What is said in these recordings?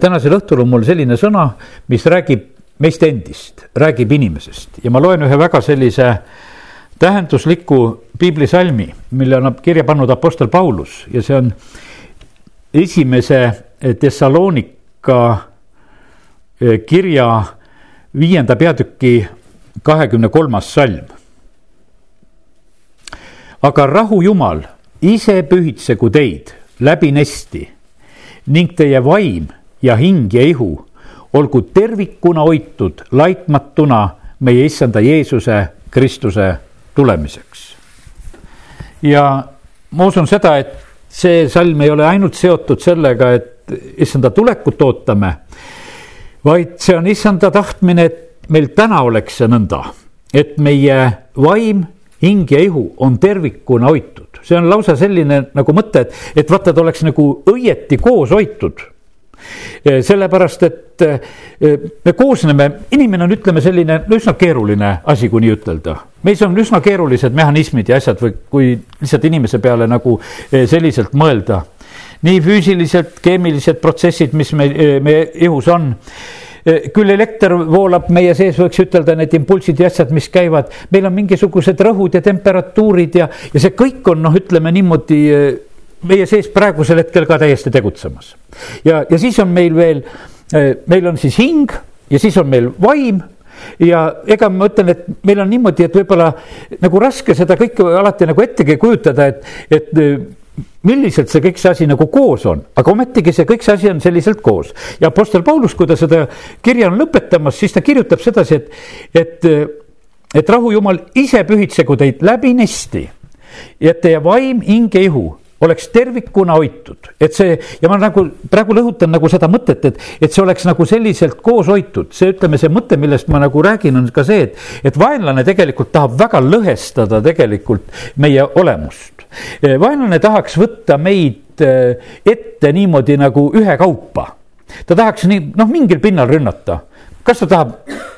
tänasel õhtul on mul selline sõna, mis räägib meist endist, räägib inimesest ja ma loen ühe väga sellise tähendusliku piiblisalmi, mille on kirja pannud Apostel Paulus ja see on esimese Thessalonika eh, kirja viienda peatüki kahekümne kolmas salm. aga rahu Jumal ise pühitsegu teid läbi nesti ning teie vaim ja hing ja ihu. Olgu tervikuna hoitud laitmatuna meie issanda Jeesuse Kristuse tulemiseks. ja ma usun seda, et see salm ei ole ainult seotud sellega, et issanda tulekut ootame, vaid see on issanda tahtmine, et meil täna oleks see nõnda, et meie vaim, hing ja ihu on tervikuna hoitud, see on lausa selline nagu mõte, et, et vaata, ta oleks nagu õieti koos hoitud sellepärast, et me koosneme, inimene on, ütleme, selline üsna keeruline asi, kui nii ütelda. meis on üsna keerulised mehhanismid ja asjad või kui lihtsalt inimese peale nagu selliselt mõelda. nii füüsiliselt, keemilised protsessid, mis me, meie ihus on küll elekter voolab meie sees, võiks ütelda, need impulsid ja asjad, mis käivad, meil on mingisugused rõhud ja temperatuurid ja, ja see kõik on noh, ütleme niimoodi meie sees praegusel hetkel ka täiesti tegutsemas. ja, ja siis on meil veel, eh, meil on siis hing ja siis on meil vaim ja ega ma ütlen, et meil on niimoodi, et võib-olla nagu raske seda kõike alati nagu ettegi kujutada, et, et eh, milliselt see kõik see asi nagu koos on, aga ometigi see kõik see asi on selliselt koos. ja Apostel Paulus, kui ta seda kirja on lõpetamas, siis ta kirjutab sedasi, et, et, et rahu jumal ise pühitsegu teid läbi nesti, et teie vaim, hing ja ihu oleks tervikuna hoitud, et see ja ma nagu praegu lõhutan nagu seda mõtet, et, et see oleks nagu selliselt koos hoitud, see ütleme, see mõte, millest ma nagu räägin, on ka see, et, et vaenlane tegelikult tahab väga lõhestada tegelikult meie olemust. vaenlane tahaks võtta meid eh, ette niimoodi nagu ühekaupa. Ta tahaks nii, noh, mingil pinnal rünnata kas ta tahab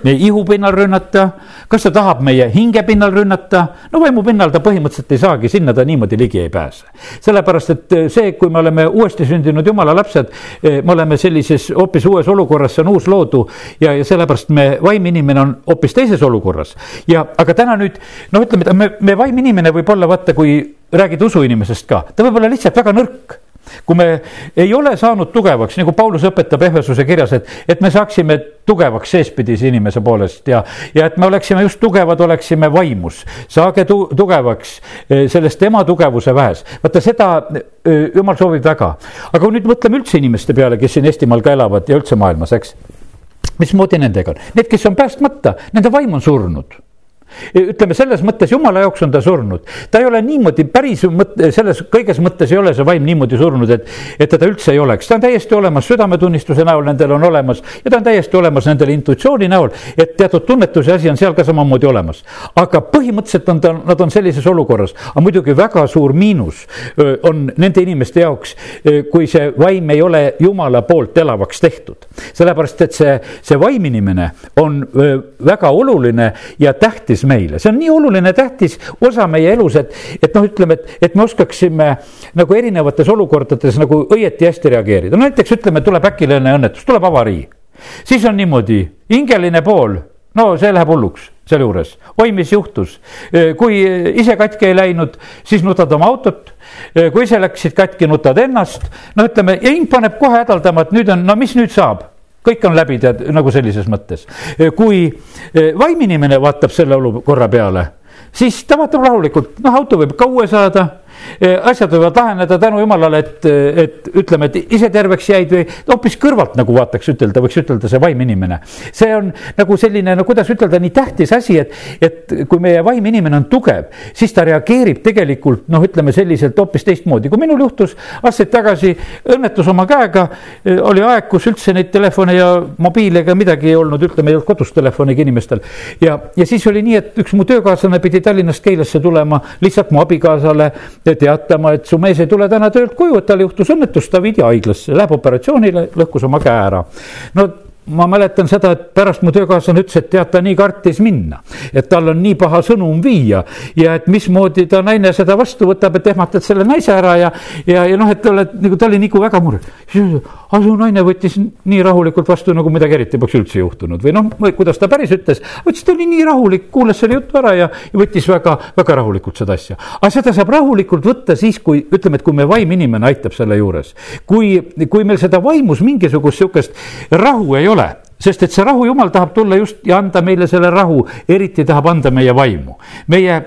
meie ihu pinnal rünnata, kas ta tahab meie hinge pinnal rünnata, no vaimu pinnal ta põhimõtteliselt ei saagi, sinna ta niimoodi ligi ei pääse. sellepärast, et eh, see, kui me oleme uuesti sündinud jumala lapsed, eh, me oleme sellises hoopis uues olukorras, see on uus loodu ja, ja sellepärast me, vaiminimene on hoopis teises olukorras. ja, aga täna nüüd, no ütleme, me, me vaiminimene võib olla, vaata, kui räägid usuinimesest ka, ta võib olla lihtsalt väga nõrk kui me ei ole saanud tugevaks, nagu Paulus õpetab Ehvesuse kirjas, et, et me saaksime tugevaks seespidise inimese poolest ja, ja et me oleksime just tugevad, oleksime vaimus. saage tu, tugevaks eh, sellest tema tugevuse väes. vaata seda eh, jumal soovib väga. aga kui nüüd mõtleme üldse inimeste peale, kes siin Eestimaal ka elavad ja üldse maailmas, eks. mismoodi nendega on? Need, kes on päästmata, nende vaim on surnud ütleme selles mõttes jumala jaoks on ta surnud, ta ei ole niimoodi päris mõtte, selles kõiges mõttes ei ole see vaim niimoodi surnud, et, et teda üldse ei oleks, ta on täiesti olemas südametunnistuse näol, nendel on olemas ja ta on täiesti olemas nendel intuitsiooni näol, et teatud tunnetuse asi on seal ka samamoodi olemas. aga põhimõtteliselt on ta, nad on sellises olukorras, aga muidugi väga suur miinus on nende inimeste jaoks, kui see vaim ei ole jumala poolt elavaks tehtud. sellepärast, et see, see vaiminimene on väga oluline ja tähtis meile, see on nii oluline, tähtis osa meie elus, et, et noh, ütleme, et, et me oskaksime nagu erinevates olukordades nagu õieti hästi reageerida, no näiteks ütleme, tuleb äkiline õnnetus, tuleb avarii. siis on niimoodi, hingeline pool, no see läheb hulluks sealjuures, oi, mis juhtus, kui ise katki ei läinud, siis nutad oma autot, kui ise läksid katki, nutad ennast, no ütleme, ja hing paneb kohe hädaldama, et nüüd on, no mis nüüd saab kõik on läbi, tead, nagu sellises mõttes. kui eh, vaiminimene vaatab selle olukorra peale, siis ta vaatab rahulikult, noh, auto võib ka uue saada asjad võivad laheneda tänu jumalale, et, et ütleme, et ise terveks jäid või hoopis kõrvalt nagu vaataks ütelda, võiks ütelda see vaim inimene. see on nagu selline, no kuidas ütelda, nii tähtis asi, et, et kui meie vaim inimene on tugev, siis ta reageerib tegelikult noh, ütleme selliselt hoopis teistmoodi, kui minul juhtus aastaid tagasi õnnetus oma käega, eh, oli aeg, kus üldse neid telefone ja mobiile ega midagi ei olnud, ütleme ei olnud kodus telefonigi inimestel. ja, ja siis oli nii, et üks mu töökaaslane pidi Tallinnast Keilasse tulema lihtsalt mu abikaasale teatama, et su mees ei tule täna töölt koju, et tal juhtus õnnetus, ta viidi haiglasse, läheb operatsioonile, lõhkus oma käe ära. no ma mäletan seda, et pärast mu töökaaslane ütles, et tead, ta nii kartis minna, et tal on nii paha sõnum viia ja et mismoodi ta naine seda vastu võtab, et ehmatad selle naise ära ja, ja, ja noh, et oled nagu ta oli nagu väga mures. aga su naine võttis nii rahulikult vastu, nagu midagi eriti poleks üldse juhtunud või noh, kuidas ta päris ütles, ütles ta oli nii rahulik, kuulas selle jutu ära ja, ja võttis väga, väga rahulikult seda asja. aga seda saab rahulikult võtta siis, kui ütleme, et kui meie vaim inimene aitab selle juures, kui, kui meil seda vaimus mingisugust sihukest rahu ei ole sest et see rahu, jumal tahab tulla just ja anda meile selle rahu, eriti tahab anda meie vaimu. meie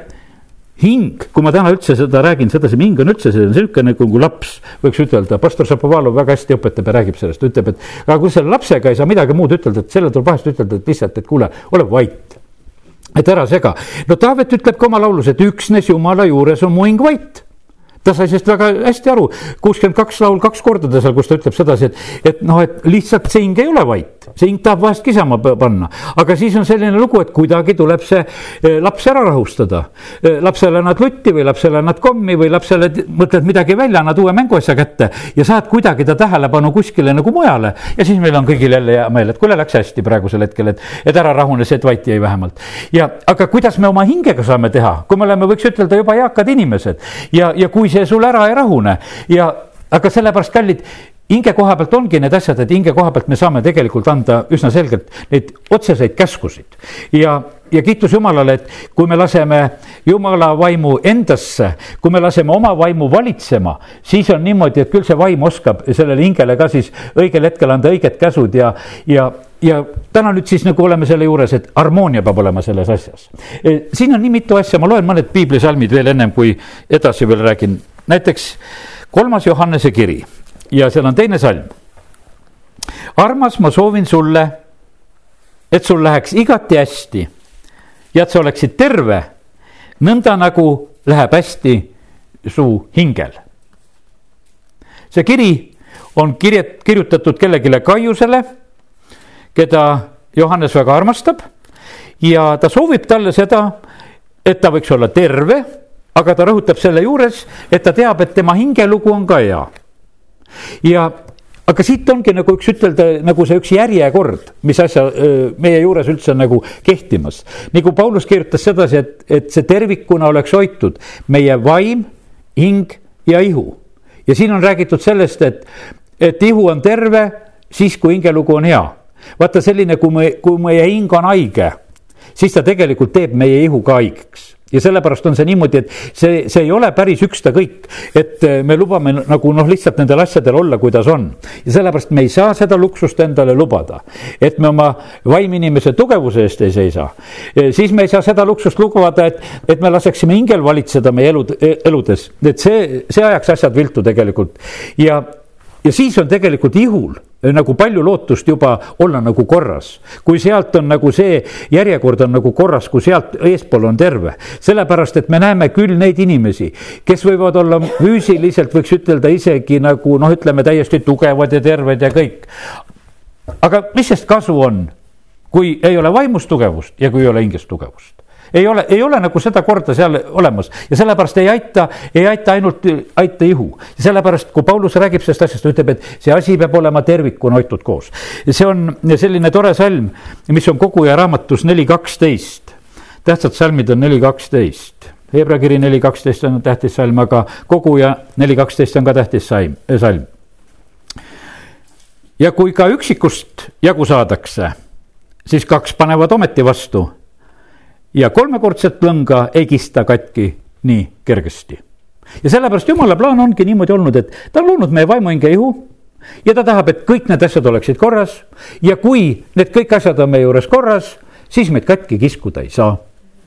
hing, kui ma täna üldse seda räägin sedasi, hing on üldse selline niisugune nagu laps, võiks ütelda, pastor Šapovalov väga hästi õpetab ja räägib sellest, ütleb, et aga kui selle lapsega ei saa midagi muud ütelda, et sellele tuleb vahest ütelda, et lihtsalt, et kuule, ole vait. et ära sega. no Taavet ütleb ka oma laulus, et üksnes Jumala juures on mu hing vait ta sai sellest väga hästi aru, kuuskümmend kaks laul kaks korda ta seal, kus ta ütleb sedasi, et, et noh, et lihtsalt see hing ei ole vait, see hing tahab vahest kisama panna. aga siis on selline lugu, et kuidagi tuleb see eh, laps ära rahustada. Eh, lapsele annad lutti või lapsele annad kommi või lapsele mõtled midagi välja, annad uue mänguasja kätte ja saad kuidagi ta tähelepanu kuskile nagu mujale. ja siis meil on kõigil jälle hea meel, et kuule, läks hästi praegusel hetkel, et, et ära rahune, see, et vait jäi vähemalt. ja, aga kuidas me oma hingega saame teha, kui me oleme, võiks ütelda juba eakad inimesed ja, ja kui see sul ära ei rahune ja, aga sellepärast, kallid, hinge koha pealt ongi need asjad, et hinge koha pealt me saame tegelikult anda üsna selgelt neid otseseid käskusid. ja, ja kiitus Jumalale, et kui me laseme Jumala vaimu endasse, kui me laseme oma vaimu valitsema, siis on niimoodi, et küll see vaim oskab sellele hingele ka siis õigel hetkel anda õiged käsud ja, ja ja täna nüüd siis nagu oleme selle juures, et harmoonia peab olema selles asjas. siin on nii mitu asja, ma loen mõned piiblisalmid veel ennem kui edasi veel räägin. näiteks kolmas Johannese kiri ja seal on teine salm. armas, ma soovin sulle, et sul läheks igati hästi ja et sa oleksid terve, nõnda nagu läheb hästi su hingel. see kiri on kirjet-, kirjutatud kellelegi Kaiusele, keda Johannes väga armastab ja ta soovib talle seda, et ta võiks olla terve, aga ta rõhutab selle juures, et ta teab, et tema hingelugu on ka hea ja aga siit ongi nagu üks ütelda nagu see üks järjekord, mis asja meie juures üldse on nagu kehtimas. nagu Paulus kirjutas sedasi, et, et see tervikuna oleks hoitud meie vaim, hing ja ihu. ja siin on räägitud sellest, et, et ihu on terve siis, kui hingelugu on hea. vaata selline, kui me, kui meie hing on haige, siis ta tegelikult teeb meie ihu ka haigeks ja sellepärast on see niimoodi, et see, see ei ole päris ükstakõik, et eh, me lubame nagu noh, lihtsalt nendel asjadel olla, kuidas on. ja sellepärast me ei saa seda luksust endale lubada, et me oma vaiminimese tugevuse eest ei seisa. Eh, siis me ei saa seda luksust lubada, et, et me laseksime hingel valitseda meie elud, eludes, et see, see ajaks asjad viltu tegelikult ja ja siis on tegelikult ihul nagu palju lootust juba olla nagu korras. kui sealt on nagu see järjekord on nagu korras, kui sealt eespool on terve. sellepärast, et me näeme küll neid inimesi, kes võivad olla füüsiliselt, võiks ütelda isegi nagu noh, ütleme täiesti tugevad ja terved ja kõik. aga mis sest kasu on, kui ei ole vaimust tugevust ja kui ei ole hingest tugevust? Ei ole, ei ole nagu seda korda seal olemas ja sellepärast ei aita, ei aita ainult, aita ihu. sellepärast, kui Paulus räägib sellest asjast, ta ütleb, et see asi peab olema tervikuna hoitud koos. see on selline tore salm, mis on koguja raamatus neli kaksteist. tähtsad salmid on neli kaksteist. Hebra kiri neli kaksteist on tähtis salm, aga koguja neli kaksteist on ka tähtis saim, salm. ja kui ka üksikust jagu saadakse, siis kaks panevad ometi vastu ja kolmekordset lõnga ei kista katki nii kergesti. ja sellepärast jumala plaan ongi niimoodi olnud, et ta on loonud meie vaimuhinge ihu ja ta tahab, et kõik need asjad oleksid korras ja kui need kõik asjad on meie juures korras, siis meid katki kiskuda ei saa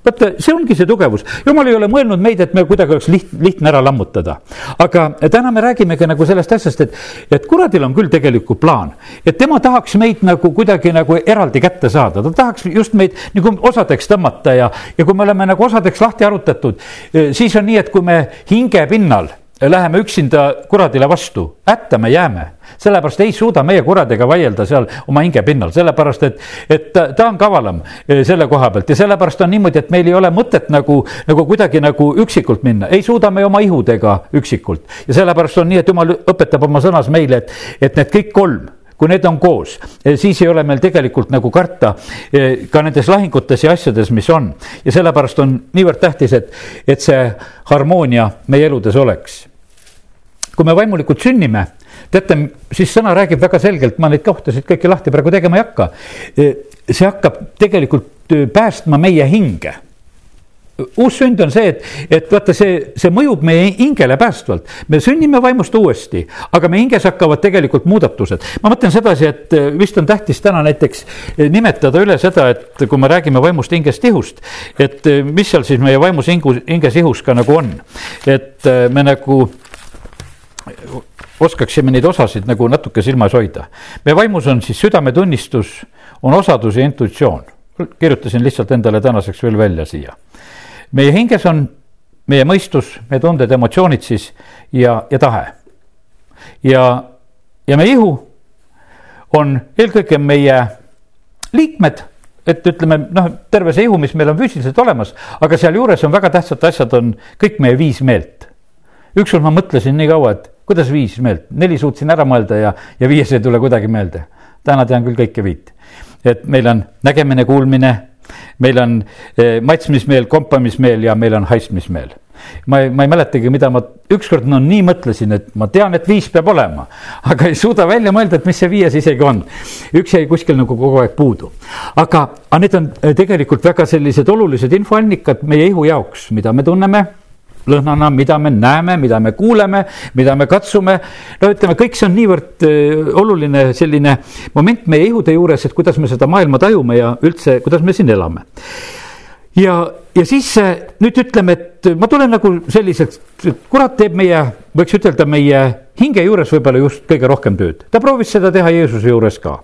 vaata, see ongi see tugevus, jumal ei ole mõelnud meid, et me kuidagi oleks liht-, lihtne ära lammutada. aga täna me räägimegi nagu sellest asjast, et, et kuradil on küll tegelikult plaan, et tema tahaks meid nagu kuidagi nagu eraldi kätte saada, ta tahaks just meid nagu osadeks tõmmata ja, ja kui me oleme nagu osadeks lahti arutatud, siis on nii, et kui me hinge pinnal läheme üksinda kuradile vastu, hätta me jääme. sellepärast ei suuda meie kuradega vaielda seal oma hinge pinnal, sellepärast et, et ta, on kavalam eh, selle koha pealt ja sellepärast on niimoodi, et meil ei ole mõtet nagu, nagu kuidagi nagu üksikult minna, ei suuda me oma ihudega üksikult. ja sellepärast on nii, et jumal õpetab oma sõnas meile, et, et need kõik kolm kui need on koos, siis ei ole meil tegelikult nagu karta ka nendes lahingutes ja asjades, mis on. ja sellepärast on niivõrd tähtis, et, et see harmoonia meie eludes oleks. Kui me vaimulikult sünnime, teate, siis sõna räägib väga selgelt, ma neid kohtasid kõiki lahti praegu tegema ei hakka. see hakkab tegelikult päästma meie hinge uus sünd on see, et, et vaata, see, see mõjub meie hingele päästvalt. me sünnime vaimust uuesti, aga meie hinges hakkavad tegelikult muudatused. ma mõtlen sedasi, et eh, vist on tähtis täna näiteks eh, nimetada üle seda, et kui me räägime vaimust, hingest, ihust, et mis seal siis meie vaimus hingu, hinges, ihus ka nagu on. et me nagu oskaksime neid osasid nagu natuke silmas hoida. meie vaimus on siis südametunnistus, on osadus ja intuitsioon kirjutasin lihtsalt endale tänaseks veel välja siia meie hinges on meie mõistus, meie tunded, emotsioonid siis ja, ja tahe. ja, ja meie ihu on eelkõige meie liikmed, et ütleme noh, terve see ihu, mis meil on füüsiliselt olemas, aga sealjuures on väga tähtsad asjad, on kõik meie viis meelt. ükskord ma mõtlesin nii kaua, et kuidas viis meelt, neli suutsin ära mõelda ja, ja viies ei tule kuidagi meelde. täna tean küll kõike viit. et meil on nägemine, kuulmine meil on eh, maitsmismeel, kompamismeel ja meil on haistmismeel ma ei, ma ei mäletagi, mida ma ükskord no nii mõtlesin, et ma tean, et viis peab olema, aga ei suuda välja mõelda, et mis see viies isegi on. üks jäi kuskil nagu kogu aeg puudu. aga, aga need on eh, tegelikult väga sellised olulised infoallikad meie ihu jaoks, mida me tunneme lõhnana, mida me näeme, mida me kuuleme, mida me katsume. no ütleme, kõik see on niivõrd äh, oluline selline moment meie ihude juures, et kuidas me seda maailma tajume ja üldse, kuidas me siin elame. Ja, ja siis äh, nüüd ütleme, et ma tulen nagu selliseks, kurat teeb meie, võiks ütelda, meie hinge juures võib-olla just kõige rohkem tööd. ta proovis seda teha Jeesuse juures ka.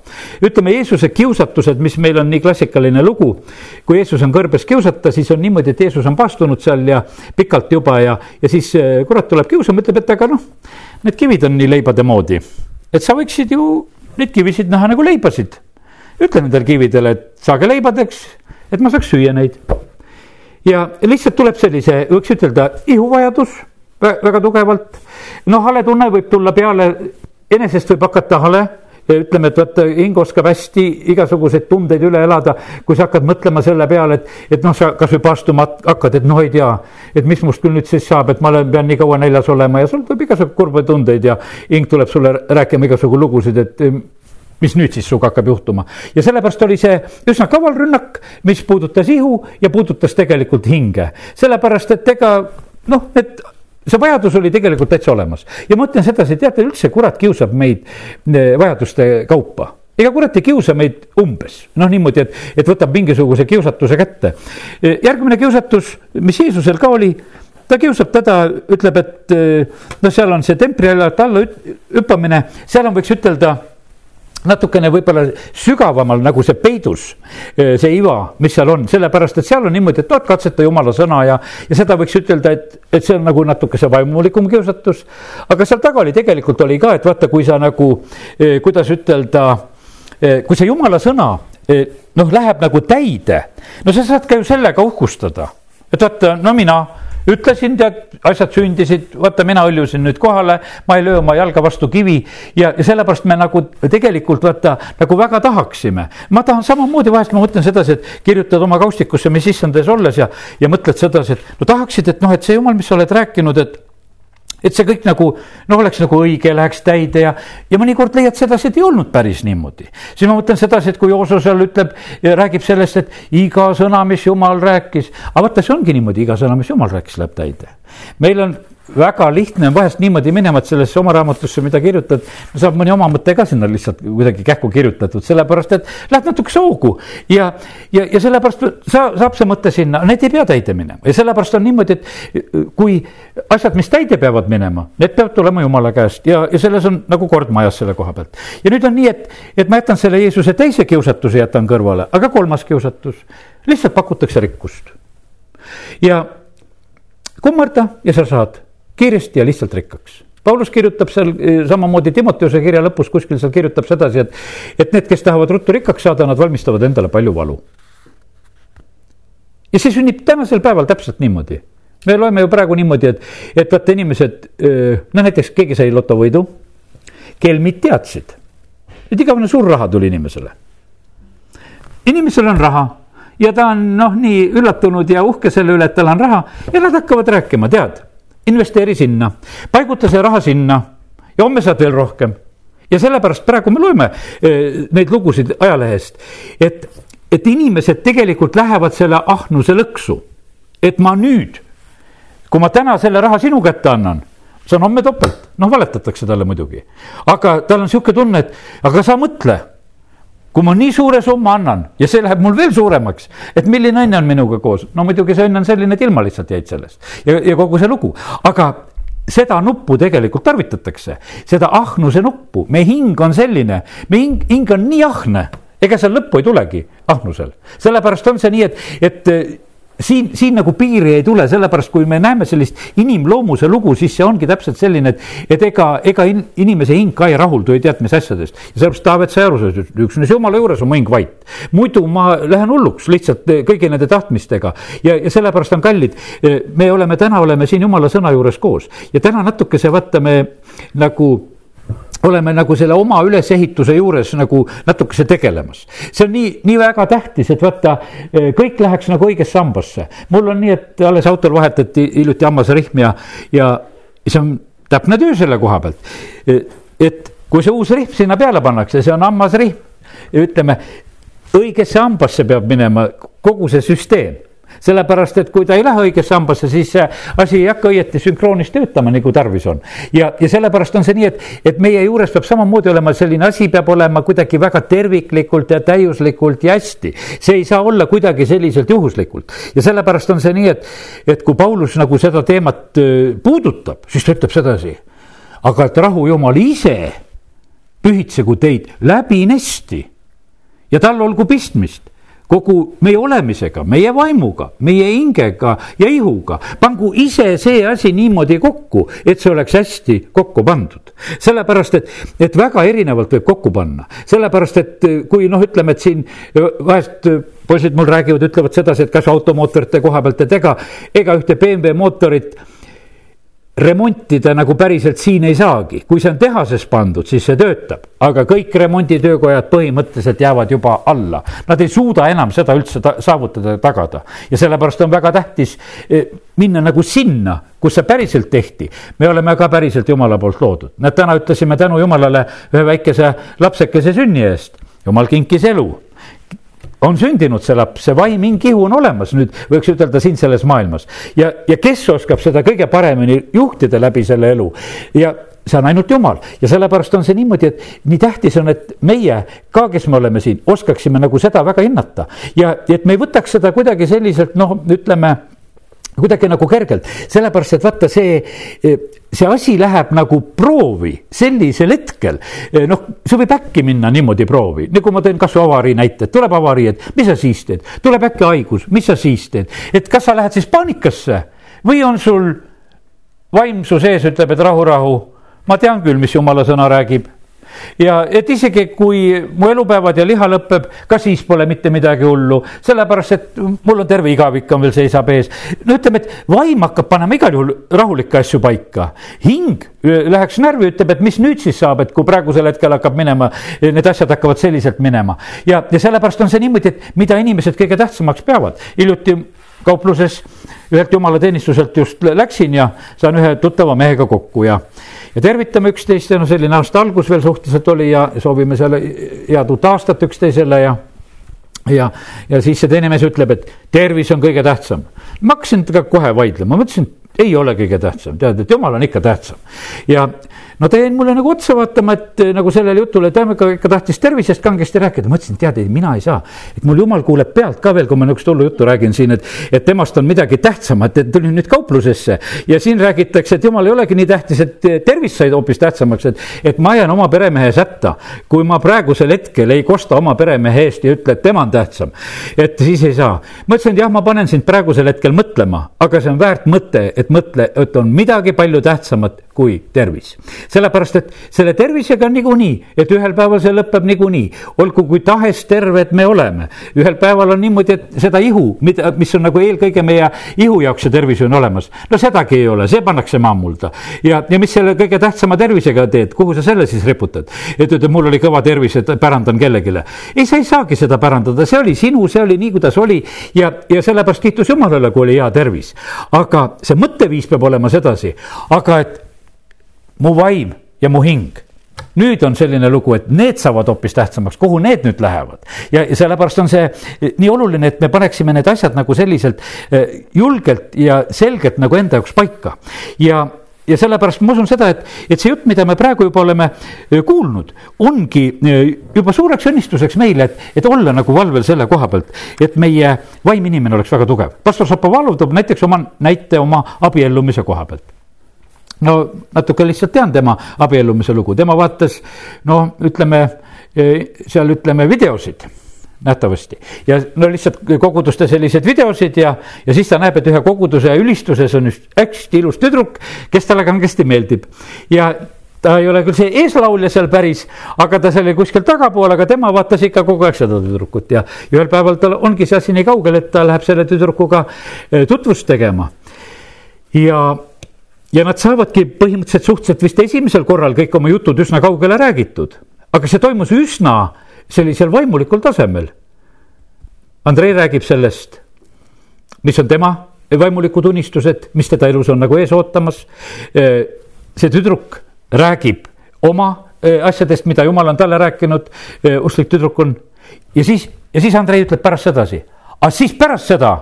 ütleme, Jeesuse kiusatused, mis meil on nii klassikaline lugu, kui Jeesus on kõrbes kiusata, siis on niimoodi, et Jeesus on paastunud seal ja pikalt juba ja, ja siis eh, kurat tuleb kiusama, ütleb, et aga noh, need kivid on nii leibade moodi. et sa võiksid ju neid kivisid näha nagu leibasid. ütle nendele kividele, et saage leibadeks, et ma saaks süüa neid. ja lihtsalt tuleb sellise, võiks ütelda, ihuvajadus väga tugevalt. noh, hale tunne võib tulla peale, enesest võib hakata hale ja ütleme, et vot hing oskab hästi igasuguseid tundeid üle elada, kui sa hakkad mõtlema selle peale, et, et noh, sa kasvõi paastuma hakkad, et noh, ei tea, et mis must küll nüüd siis saab, et ma olen, pean nii kaua näljas olema ja sul võib igasugu kurbi tundeid ja hing tuleb sulle rääkima igasugu lugusid, et mis nüüd siis sinuga hakkab juhtuma. ja sellepärast oli see üsna kaval rünnak, mis puudutas ihu ja puudutas tegelikult hinge. sellepärast, et ega noh, need see vajadus oli tegelikult täitsa olemas ja ma ütlen sedasi, teate üldse kurat kiusab meid eh, vajaduste kaupa ega kurat ei kiusa meid umbes, noh niimoodi, et, et võtab mingisuguse kiusatuse kätte. Eh, järgmine kiusatus, mis Jeesusel ka oli, ta kiusab teda, ütleb, et eh, noh, seal on see templi alla hüppamine, seal on, võiks ütelda natukene võib-olla sügavamal nagu see peidus, see iva, mis seal on, sellepärast et seal on niimoodi, et noh, katseta jumala sõna ja, ja seda võiks ütelda, et, et see on nagu natuke see vaimulikum kiusatus. aga seal taga oli tegelikult oli ka, et vaata, kui sa nagu, kuidas ütelda, kui see jumala sõna noh, läheb nagu täide, no sa saad ka ju sellega uhkustada, et vaata, no mina ütlesin, tead, asjad sündisid, vaata, mina hõljusin nüüd kohale, ma ei löö oma jalga vastu kivi. Ja, ja sellepärast me nagu tegelikult vaata nagu väga tahaksime. ma tahan samamoodi, vahest ma mõtlen sedasi, et kirjutad oma kaustikusse, mis issandas olles ja, ja mõtled sedasi, et no tahaksid, et noh, et see jumal, mis sa oled rääkinud, et et see kõik nagu noh, oleks nagu õige, läheks täide ja, ja mõnikord leiad sedasi, et ei olnud päris niimoodi. siis ma mõtlen sedasi, et kui Jooso seal ütleb, räägib sellest, et iga sõna, mis jumal rääkis, aga vaata, see ongi niimoodi, iga sõna, mis jumal rääkis, läheb täide. meil on väga lihtne on vahest niimoodi minema, et sellesse oma raamatusse, mida kirjutad, saab mõni oma mõte ka sinna lihtsalt kuidagi kähku kirjutatud, sellepärast et lähed natukese hoogu. ja, ja, ja sellepärast sa, saab see mõte sinna, need ei pea täide minema ja sellepärast on niimoodi, et kui asjad, mis täide peavad minema, need peavad tulema jumala käest ja, ja selles on nagu kord majas selle koha pealt. ja nüüd on nii, et, et ma jätan selle Jeesuse teise kiusatuse jätan kõrvale, aga kolmas kiusatus, lihtsalt pakutakse rikkust. ja kummarda ja sa saad kiiresti ja lihtsalt rikkaks. Paulus kirjutab seal eh, samamoodi Timoteuse kirja lõpus kuskil seal kirjutab sedasi, et, et need, kes tahavad ruttu rikkaks saada, nad valmistavad endale palju valu. ja see sünnib tänasel päeval täpselt niimoodi. me loeme ju praegu niimoodi, et, et vaata inimesed, eh, noh näiteks keegi sai lotovõidu, kelmid teadsid, nüüd igavene suur raha tuli inimesele. inimesel on raha ja ta on noh, nii üllatunud ja uhke selle üle, et tal on raha ja nad hakkavad rääkima, tead, investeeri sinna, paiguta see raha sinna ja homme saad veel rohkem. ja sellepärast praegu me loeme eh, neid lugusid ajalehest, et, et inimesed tegelikult lähevad selle ahnuse lõksu. et ma nüüd, kui ma täna selle raha sinu kätte annan saan homme topelt, noh, valetatakse talle muidugi. aga tal on sihuke tunne, et aga sa mõtle kui ma nii suure summa annan ja see läheb mul veel suuremaks, et milline õnn on minuga koos, no muidugi see õnn on selline, et ilma lihtsalt jäid sellest. Ja, ja kogu see lugu, aga seda nuppu tegelikult tarvitatakse, seda ahnuse nuppu, meie hing on selline, meie hing, hing on nii ahne, ega seal lõppu ei tulegi ahnusel, sellepärast on see nii, et, et siin, siin nagu piiri ei tule, sellepärast kui me näeme sellist inimloomuse lugu, siis see ongi täpselt selline, et, et ega, ega in, inimese hing ka ei rahuldu ei tead mis asjadest. ja sellepärast Taavet sellest, et üksnes jumala juures on mu hing vait. muidu ma lähen hulluks lihtsalt eh, kõigi nende tahtmistega ja, ja sellepärast on kallid. Eh, me oleme täna, oleme siin jumala sõna juures koos ja täna natukese vaata me nagu oleme nagu selle oma ülesehituse juures nagu natukese tegelemas. see on nii, nii väga tähtis, et vaata, eh, kõik läheks nagu õigesse hambasse. mul on nii, et alles autol vahetati hiljuti hammasrihm ja, ja see on täpne töö selle koha pealt. Eh, et kui see uus rihm sinna peale pannakse, see on hammasrihm, ütleme, õigesse hambasse peab minema kogu see süsteem sellepärast, et kui ta ei lähe õigesse hambasse, siis see asi ei hakka õieti sünkroonis töötama, nagu tarvis on. ja, ja sellepärast on see nii, et, et meie juures peab samamoodi olema selline asi, peab olema kuidagi väga terviklikult ja täiuslikult ja hästi. see ei saa olla kuidagi selliselt juhuslikult ja sellepärast on see nii, et, et kui Paulus nagu seda teemat puudutab, siis ta ütleb sedasi. aga et rahu jumal ise pühitsegu teid läbinesti ja tal olgu pistmist kogu meie olemisega, meie vaimuga, meie hingega ja ihuga. pangu ise see asi niimoodi kokku, et see oleks hästi kokku pandud. sellepärast, et, et väga erinevalt võib kokku panna, sellepärast et kui noh, ütleme, et siin vahest poisid mul räägivad, ütlevad sedasi, et kas automootorite koha pealt, et ega, ega ühte BMW mootorit remontida nagu päriselt siin ei saagi, kui see on tehases pandud, siis see töötab, aga kõik remonditöökojad põhimõtteliselt jäävad juba alla. Nad ei suuda enam seda üldse ta saavutada ja tagada. ja sellepärast on väga tähtis eh, minna nagu sinna, kus see päriselt tehti. me oleme ka päriselt jumala poolt loodud, näed, täna ütlesime tänu jumalale ühe väikese lapsekese sünni eest, jumal kinkis elu on sündinud see laps, see vaiming kihu on olemas nüüd, võiks ütelda siin selles maailmas. ja, ja kes oskab seda kõige paremini juhtida läbi selle elu? Ja see on ainult jumal. Ja sellepärast on see niimoodi, et nii tähtis on, et meie ka, kes me oleme siin, oskaksime nagu seda väga hinnata. Ja et me ei võtaks seda kuidagi selliselt noh, ütleme kuidagi nagu kergelt, sellepärast et vaata see, see asi läheb nagu proovi sellisel hetkel. noh, see võib äkki minna niimoodi proovi, nagu ma teen kasvõi avarii näite, tuleb avarii, et mis sa siis teed, tuleb äkki haigus, mis sa siis teed, et kas sa lähed siis paanikasse? Või on sul vaim su sees ütleb, et rahu, rahu, ma tean küll, mis jumala sõna räägib ja et isegi kui mu elupäevad ja liha lõpeb, ka siis pole mitte midagi hullu, sellepärast et mul on terve igavik on veel seisab ees. no ütleme, et vaim hakkab panema igal juhul rahulikke asju paika, hing läheks närvi, ütleb, et mis nüüd siis saab, et kui praegusel hetkel hakkab minema, need asjad hakkavad selliselt minema. Ja, ja sellepärast on see niimoodi, et mida inimesed kõige tähtsamaks peavad, hiljuti kaupluses ühelt jumalateenistuselt just läksin ja saan ühe tuttava mehega kokku ja ja tervitame üksteist ja no selline aasta algus veel suhteliselt oli ja soovime selle head uut aastat üksteisele ja ja, ja siis see teine mees ütleb, et tervis on kõige tähtsam. ma hakkasin temaga kohe vaidlema, ma ütlesin, ei ole kõige tähtsam, tead, et jumal on ikka tähtsam. ja no ta jäi mulle nagu otsa vaatama, et eh, nagu sellele jutule, ta ikka, ikka tahtis tervisest kangesti rääkida, ma ütlesin, tead, ei, mina ei saa. et mul jumal kuuleb pealt ka veel, kui ma niisugust hullu juttu räägin siin, et, et temast on midagi tähtsamat, et tulin nüüd kauplusesse ja siin räägitakse, et jumal ei olegi nii tähtis, et eh, tervis sai hoopis tähtsamaks, et, et ma jään oma peremehe sätta. kui ma praegusel hetkel ei kosta oma peremehe eest ja ütle, et tema on tähtsam, et siis ei saa. ma ütlesin, et jah, ma panen sind praegusel hetkel mõtlema, aga see on väärt mõte, et mõtle, et on midagi palju tähtsamat kui tervis sellepärast et selle tervisega on niikuinii, et ühel päeval see lõpeb niikuinii. olgu kui tahes terved me oleme, ühel päeval on niimoodi, et seda ihu, mida, mis on nagu eelkõige meie ihu jaoks see tervis on olemas. no sedagi ei ole, see pannakse maamulda ja, ja mis selle kõige tähtsama tervisega teed, kuhu sa selle siis riputad? et ütled, mul oli kõva tervis, et pärandan kellelegi. ei, sa ei saagi seda pärandada, see oli sinu, see oli nii, kuidas oli ja, ja sellepärast kiitus Jumalale, kui oli hea tervis. aga see mõtteviis peab olema sedasi, aga et mu vaim ja mu hing nüüd on selline lugu, et need saavad hoopis tähtsamaks, kuhu need nüüd lähevad. ja, sellepärast on see nii oluline, et me paneksime need asjad nagu selliselt eh, julgelt ja selgelt nagu enda jaoks paika. ja, ja sellepärast ma usun seda, et, et see jutt, mida me praegu juba oleme eh, kuulnud, ongi eh, juba suureks õnnistuseks meile, et, et olla nagu valvel selle koha pealt, et meie vaim inimene oleks väga tugev. pastor Šapovalov toob näiteks oma näite oma abiellumise koha pealt no natuke lihtsalt tean tema abiellumise lugu, tema vaatas no ütleme seal ütleme videosid nähtavasti. Ja no lihtsalt koguduste selliseid videosid ja, ja siis ta näeb, et ühe koguduse ülistuses on üks hästi ilus tüdruk, kes talle kangesti meeldib. Ja ta ei ole küll see eeslaulja seal päris, aga ta seal oli kuskil tagapool, aga tema vaatas ikka kogu aeg seda tüdrukut. Ja ühel päeval tal ongi see asi nii kaugel, et ta läheb selle tüdrukuga eh, tutvust tegema. ja ja nad saavadki põhimõtteliselt suhteliselt vist esimesel korral kõik oma jutud üsna kaugele räägitud, aga see toimus üsna sellisel vaimulikul tasemel. Andrei räägib sellest, mis on tema vaimulikud unistused, mis teda elus on nagu ees ootamas. see tüdruk räägib oma asjadest, mida jumal on talle rääkinud, usklik tüdruk on. ja siis, ja siis Andrei ütleb pärast sedasi, aga siis pärast seda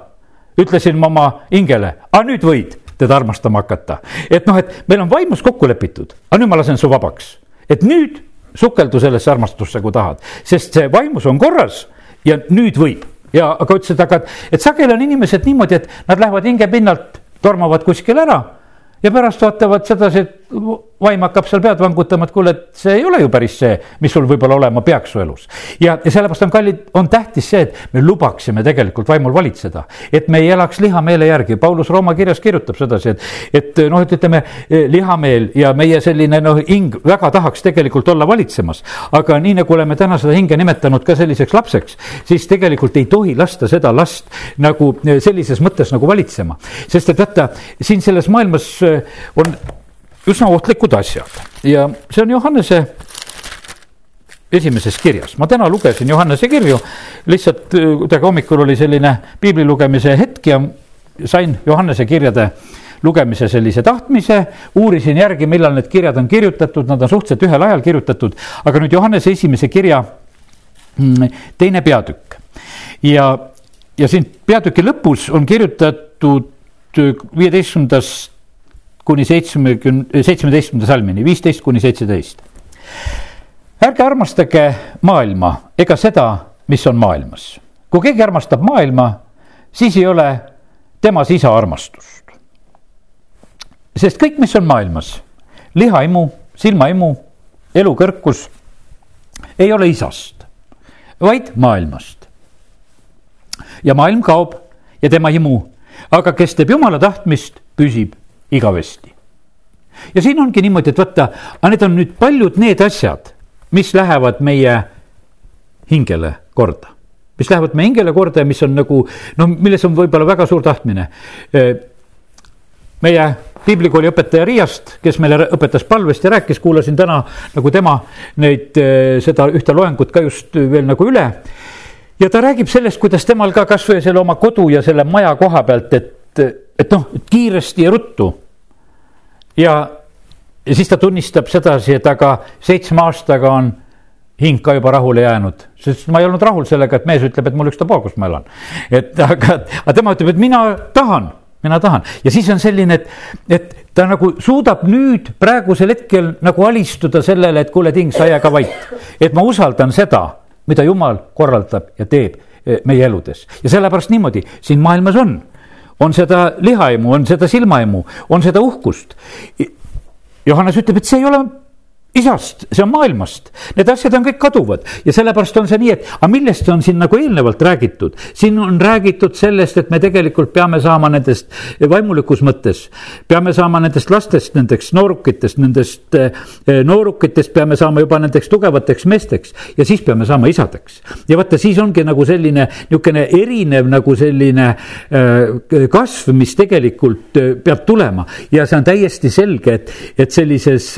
ütlesin ma oma hingele, aga nüüd võid teda armastama hakata. et noh, et meil on vaimus kokku lepitud, aga nüüd ma lasen su vabaks, et nüüd sukeldu sellesse armastusse, kui tahad, sest see vaimus on korras ja nüüd võib. Ja aga ütles, et aga, et sageli on inimesed niimoodi, et nad lähevad hingepinnalt, tormavad kuskile ära ja pärast vaatavad sedasi, et vaim hakkab seal pead vangutama, et kuule, et see ei ole ju päris see, mis sul võib-olla olema peaks su elus. ja, ja sellepärast on kallid, on tähtis see, et me lubaksime tegelikult vaimul valitseda, et me ei elaks lihameele järgi. Paulus Rooma kirjas kirjutab sedasi, et, et noh, et ütleme lihameel ja meie selline noh, hing väga tahaks tegelikult olla valitsemas. aga nii nagu oleme täna seda hinge nimetanud ka selliseks lapseks, siis tegelikult ei tohi lasta seda last nagu sellises mõttes nagu valitsema. sest et vaata siin selles maailmas on üsna ohtlikud asjad. Ja see on Johannese esimeses kirjas, ma täna lugesin Johannese kirju, lihtsalt äh, kuidagi hommikul oli selline piibli lugemise hetk ja sain Johannese kirjade lugemise sellise tahtmise, uurisin järgi, millal need kirjad on kirjutatud, nad on suhteliselt ühel ajal kirjutatud, aga nüüd Johannese esimese kirja mm, teine peatükk. ja, ja siin peatüki lõpus on kirjutatud viieteistkümnendast kuni seitsmekümne, seitsmeteistkümnenda salmini, viisteist kuni seitseteist. ärge armastage maailma ega seda, mis on maailmas. kui keegi armastab maailma, siis ei ole temas isa armastust. sest kõik, mis on maailmas, lihaimu, silmaimu, elukõrkus, ei ole isast, vaid maailmast. ja maailm kaob ja tema himu, aga kes teeb jumala tahtmist, püsib igavesti. ja siin ongi niimoodi, et vaata, aga need on nüüd paljud need asjad, mis lähevad meie hingele korda, mis lähevad meie hingele korda ja mis on nagu noh, milles on võib-olla väga suur tahtmine. meie piiblikooli õpetaja Riiast, kes meile õpetas palvest ja rääkis, kuulasin täna nagu tema neid, seda ühte loengut ka just veel nagu üle. ja ta räägib sellest, kuidas temal ka kasvõi selle oma kodu ja selle maja koha pealt, et et noh, kiiresti ja ruttu. ja, ja siis ta tunnistab sedasi, et aga seitsme aastaga on hing ka juba rahule jäänud, sest ma ei olnud rahul sellega, et mees ütleb, et mul ükstapuha, kus ma elan. et aga, aga tema ütleb, et mina tahan, mina tahan ja siis on selline, et, et ta nagu suudab nüüd praegusel hetkel nagu alistuda sellele, et kuule, ting, sa jää ka vait. et ma usaldan seda, mida jumal korraldab ja teeb meie eludes ja sellepärast niimoodi siin maailmas on on seda lihaimu, on seda silmaimu, on seda uhkust. Johannes ütleb, et see ei ole isast, see on maailmast, need asjad on kõik kaduvad ja sellepärast on see nii, et aga millest on siin nagu eelnevalt räägitud. siin on räägitud sellest, et me tegelikult peame saama nendest vaimulikus mõttes, peame saama nendest lastest, nendeks noorukitest, nendest eh, noorukitest peame saama juba nendeks tugevateks meesteks ja siis peame saama isadeks. ja vaata, siis ongi nagu selline niisugune erinev nagu selline äh, kasv, mis tegelikult äh, peab tulema ja see on täiesti selge, et, et sellises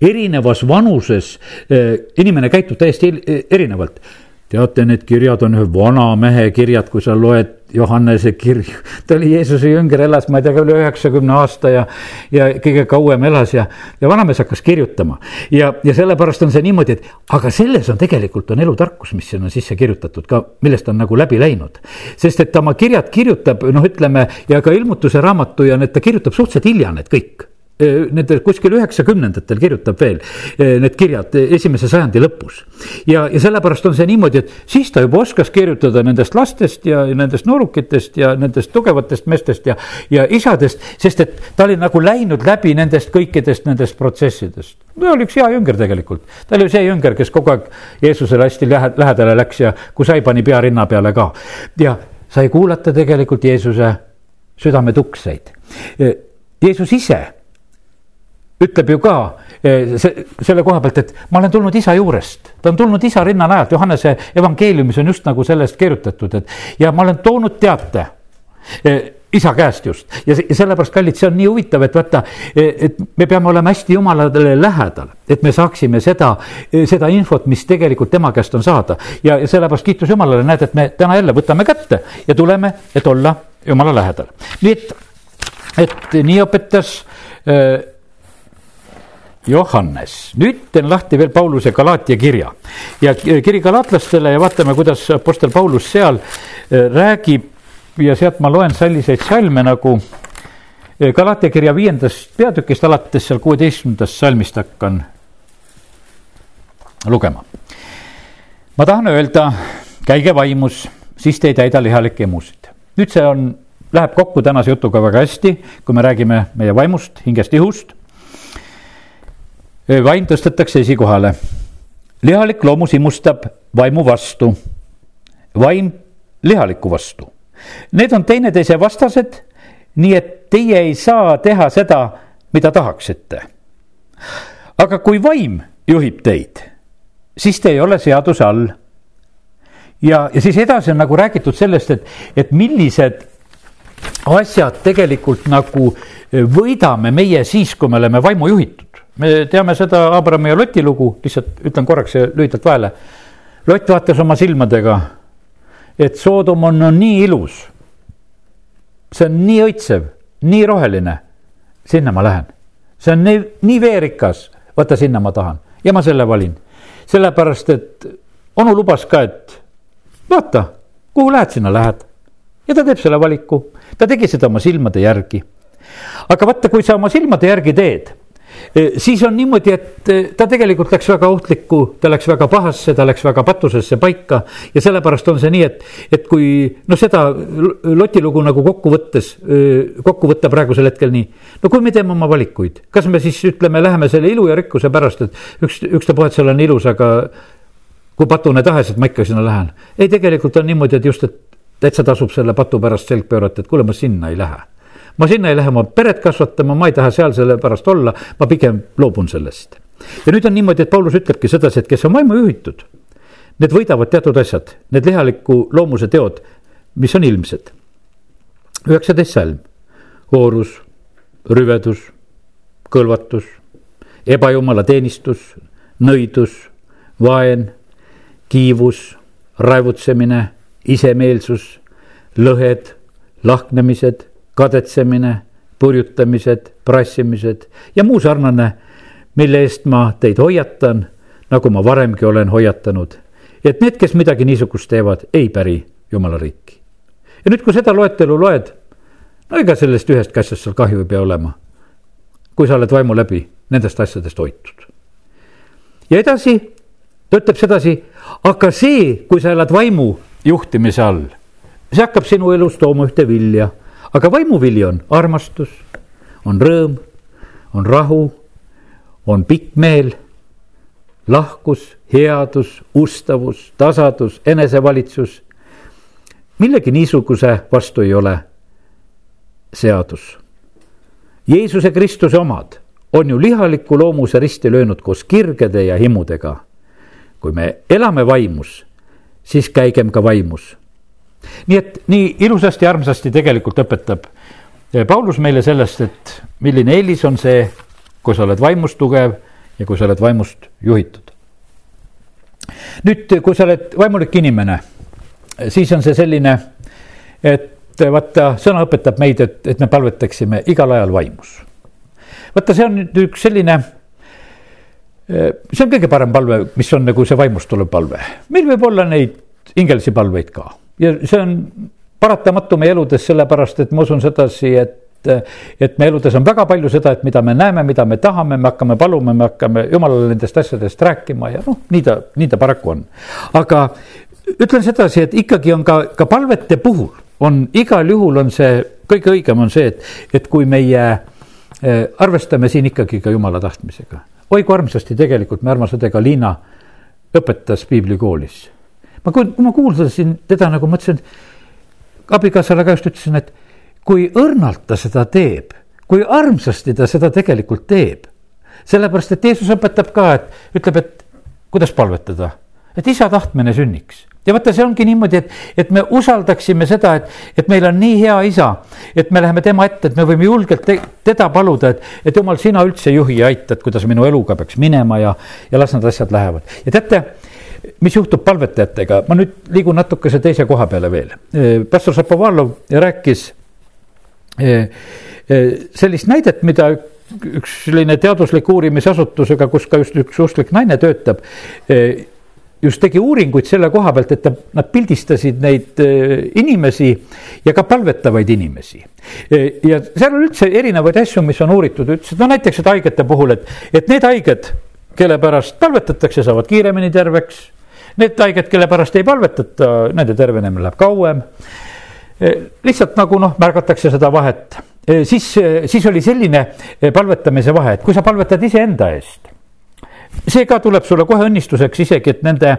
erinevas erinevas vanuses eh, inimene käitub täiesti erinevalt. teate, need kirjad on ühe vana mehe kirjad, kui sa loed Johannese kirju. ta oli Jeesuse jünger, elas, ma ei tea, üle üheksakümne aasta ja, ja kõige kauem elas ja, ja vanamees hakkas kirjutama. ja, ja sellepärast on see niimoodi, et aga selles on tegelikult on elutarkus, mis sinna sisse kirjutatud ka, millest on nagu läbi läinud. sest et ta oma kirjad kirjutab, noh, ütleme ja ka ilmutuse raamatu ja need ta kirjutab suhteliselt hilja need kõik Nende kuskil üheksakümnendatel kirjutab veel need kirjad esimese sajandi lõpus. ja, ja sellepärast on see niimoodi, et siis ta juba oskas kirjutada nendest lastest ja nendest noorukitest ja nendest tugevatest meestest ja, ja isadest, sest et ta oli nagu läinud läbi nendest kõikidest nendest protsessidest. ta oli üks hea jünger tegelikult, ta oli see jünger, kes kogu aeg Jeesusele hästi lähedale läks ja kui sai, pani pea rinna peale ka. ja sai kuulata tegelikult Jeesuse südametukseid. Jeesus ise ütleb ju ka eh, see, selle koha pealt, et ma olen tulnud isa juurest, ta on tulnud isa rinnanajalt, Johannese evangeeliumis on just nagu sellest kirjutatud, et ja ma olen toonud teate eh, isa käest just ja sellepärast, kallid, see on nii huvitav, et vaata, eh, et me peame olema hästi jumalale lähedal, et me saaksime seda, seda infot, mis tegelikult tema käest on saada. ja, ja sellepärast kiitus Jumalale, näed, et me täna jälle võtame kätte ja tuleme, et olla Jumala lähedal. nii et, et nii õpetas äh, Johannes, nüüd teen lahti veel Pauluse Galaatia kirja ja kiri galaatlastele ja vaatame, kuidas Apostel Paulus seal äh, räägib ja sealt ma loen selliseid salme nagu äh, Galaatia kirja viiendast peatükist alates seal kuueteistkümnendast salmist hakkan lugema. ma tahan öelda, käige vaimus, siis te ei täida lihalikke emusid. nüüd see on, läheb kokku tänase jutuga väga hästi, kui me räägime meie vaimust, hingest, ihust vaim tõstetakse esikohale. lihalik loomus imustab vaimu vastu, vaim lihaliku vastu. Need on teineteise vastased, nii et teie ei saa teha seda, mida tahaksite. aga kui vaim juhib teid, siis te ei ole seaduse all. ja, ja siis edasi on nagu räägitud sellest, et, et millised asjad tegelikult nagu võidame meie siis, kui me oleme vaimu juhitud me teame seda Abrami ja Loti lugu, lihtsalt ütlen korraks lühidalt vahele. Lott vaatas oma silmadega, et Soodom on, on nii ilus. see on nii õitsev, nii roheline. sinna ma lähen, see on nii, nii veerikas, vaata sinna ma tahan ja ma selle valin. sellepärast, et onu lubas ka, et vaata, kuhu lähed, sinna lähed. ja ta teeb selle valiku, ta tegi seda oma silmade järgi. aga vaata, kui sa oma silmade järgi teed siis on niimoodi, et eh, ta tegelikult läks väga ohtlikku, ta läks väga pahasse, ta läks väga patusesse paika ja sellepärast on see nii, et, et kui noh, seda Loti lugu nagu kokku võttes, eh, kokku võtta praegusel hetkel nii. no kui me teeme oma valikuid, kas me siis ütleme, läheme selle ilu ja rikkuse pärast, et üks, ükstapuha, et seal on ilus, aga kui patune tahes, et ma ikka sinna lähen. ei, tegelikult on niimoodi, et just, et täitsa tasub selle patu pärast selg pöörata, et kuule, ma sinna ei lähe ma sinna ei lähe oma peret kasvatama, ma ei taha seal sellepärast olla, ma pigem loobun sellest. ja nüüd on niimoodi, et Paulus ütlebki sedasi, et kes on vaimu juhitud, need võidavad teatud asjad, need lihaliku loomuse teod, mis on ilmsed. üheksateist salm, hoorus, rüvedus, kõlvatus, ebajumala teenistus, nõidus, vaen, kiivus, raevutsemine, isemeelsus, lõhed, lahknemised kadetsemine, purjutamised, prassimised ja muu sarnane, mille eest ma teid hoiatan, nagu ma varemgi olen hoiatanud. et need, kes midagi niisugust teevad, ei päri jumala riiki. ja nüüd, kui seda loetelu loed, no ega sellest ühest asjast seal kahju ei pea olema. kui sa oled vaimu läbi nendest asjadest hoitud. ja edasi, ta ütleb sedasi, aga see, kui sa elad vaimu juhtimise all, see hakkab sinu elus tooma ühte vilja aga vaimuvili on armastus, on rõõm, on rahu, on pikk meel, lahkus, headus, ustavus, tasadus, enesevalitsus. millegi niisuguse vastu ei ole seadus. Jeesuse Kristuse omad on ju lihaliku loomuse risti löönud koos kirgede ja himudega. kui me elame vaimus, siis käigem ka vaimus. Nii et nii ilusasti armsasti tegelikult õpetab Paulus meile sellest, et milline eelis on see, kui sa oled vaimust tugev ja kui sa oled vaimust juhitud. nüüd, kui sa oled vaimulik inimene, siis on see selline, et vaata, sõna õpetab meid, et, et me palvetaksime igal ajal vaimus. vaata, see on nüüd üks selline, see on kõige parem palve, mis on nagu see vaimust tulev palve. meil võib olla neid hingelisi palveid ka ja see on paratamatu meie eludes, sellepärast et ma usun sedasi, et et me eludes on väga palju seda, et mida me näeme, mida me tahame, me hakkame paluma, me hakkame jumalale nendest asjadest rääkima ja noh, nii ta, nii ta paraku on. aga ütlen sedasi, et ikkagi on ka, ka palvete puhul on igal juhul on see, kõige õigem on see, et, et kui meie eh, arvestame siin ikkagi ka jumala tahtmisega. oi kui armsasti tegelikult me armas õdega Liina õpetas piiblikoolis. Ma, kui ma kuuldasin teda nagu mõtlesin, abikaasale ka just ütlesin, et kui õrnalt ta seda teeb, kui armsasti ta seda tegelikult teeb. sellepärast, et Jeesus õpetab ka, et ütleb, et kuidas palvetada, et isa tahtmine sünniks ja vaata, see ongi niimoodi, et, et me usaldaksime seda, et, et meil on nii hea isa, et me läheme tema ette, et me võime julgelt te, teda paluda, et, et jumal, sina üldse juhi ja aita, et kuidas minu eluga peaks minema ja, ja las need asjad lähevad. ja teate, mis juhtub palvetajatega, ma nüüd liigun natukese teise koha peale veel. pastor Šapovalov rääkis sellist näidet, mida üks selline teaduslik uurimisasutusega, kus ka just üks usklik naine töötab, just tegi uuringuid selle koha pealt, et ta, nad pildistasid neid inimesi ja ka palvetavaid inimesi. ja seal on üldse erinevaid asju, mis on uuritud, ütlesid no näiteks, et haigete puhul, et, et need haiged, kelle pärast palvetatakse, saavad kiiremini terveks. Need haiged, kelle pärast ei palvetata, nende tervenemine läheb kauem. Eh, lihtsalt nagu noh, märgatakse seda vahet, eh, siis, eh, siis oli selline palvetamise vahe, et kui sa palvetad iseenda eest, see ka tuleb sulle kohe õnnistuseks isegi, et nende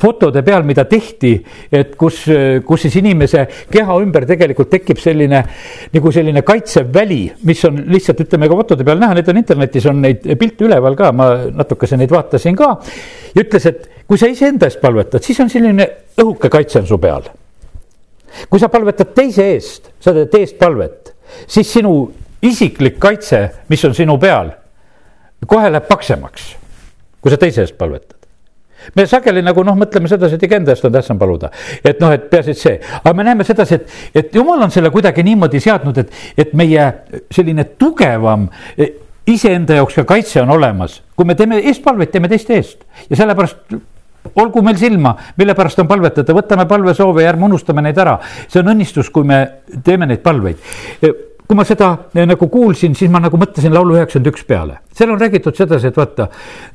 fotode peal, mida tehti, et kus, kus siis inimese keha ümber tegelikult tekib selline nagu selline kaitsev väli, mis on lihtsalt ütleme ka fotode peal näha, need on internetis on neid pilte üleval ka, ma natukese neid vaatasin ka. ja ütles, et kui sa iseenda eest palvetad, siis on selline õhuke kaitse on su peal. kui sa palvetad teise eest, sa teed eest palvet, siis sinu isiklik kaitse, mis on sinu peal, kohe läheb paksemaks, kui sa teise eest palvetad me sageli nagu noh, mõtleme sedasi, et ikka enda eest on tähtsam paluda. et noh, et peaasi, et see, aga me näeme sedasi, et, et jumal on selle kuidagi niimoodi seadnud, et, et meie selline tugevam e, iseenda jaoks ka kaitse on olemas. kui me teeme eestpalvet, teeme teiste eest ja sellepärast olgu meil silma, mille pärast on palvetada, võtame palvesoove ja ärme unustame neid ära. see on õnnistus, kui me teeme neid palveid e, kui ma seda eh, nagu kuulsin, siis ma nagu mõtlesin laulu üheksakümmend üks peale. seal on räägitud sedasi, et vaata,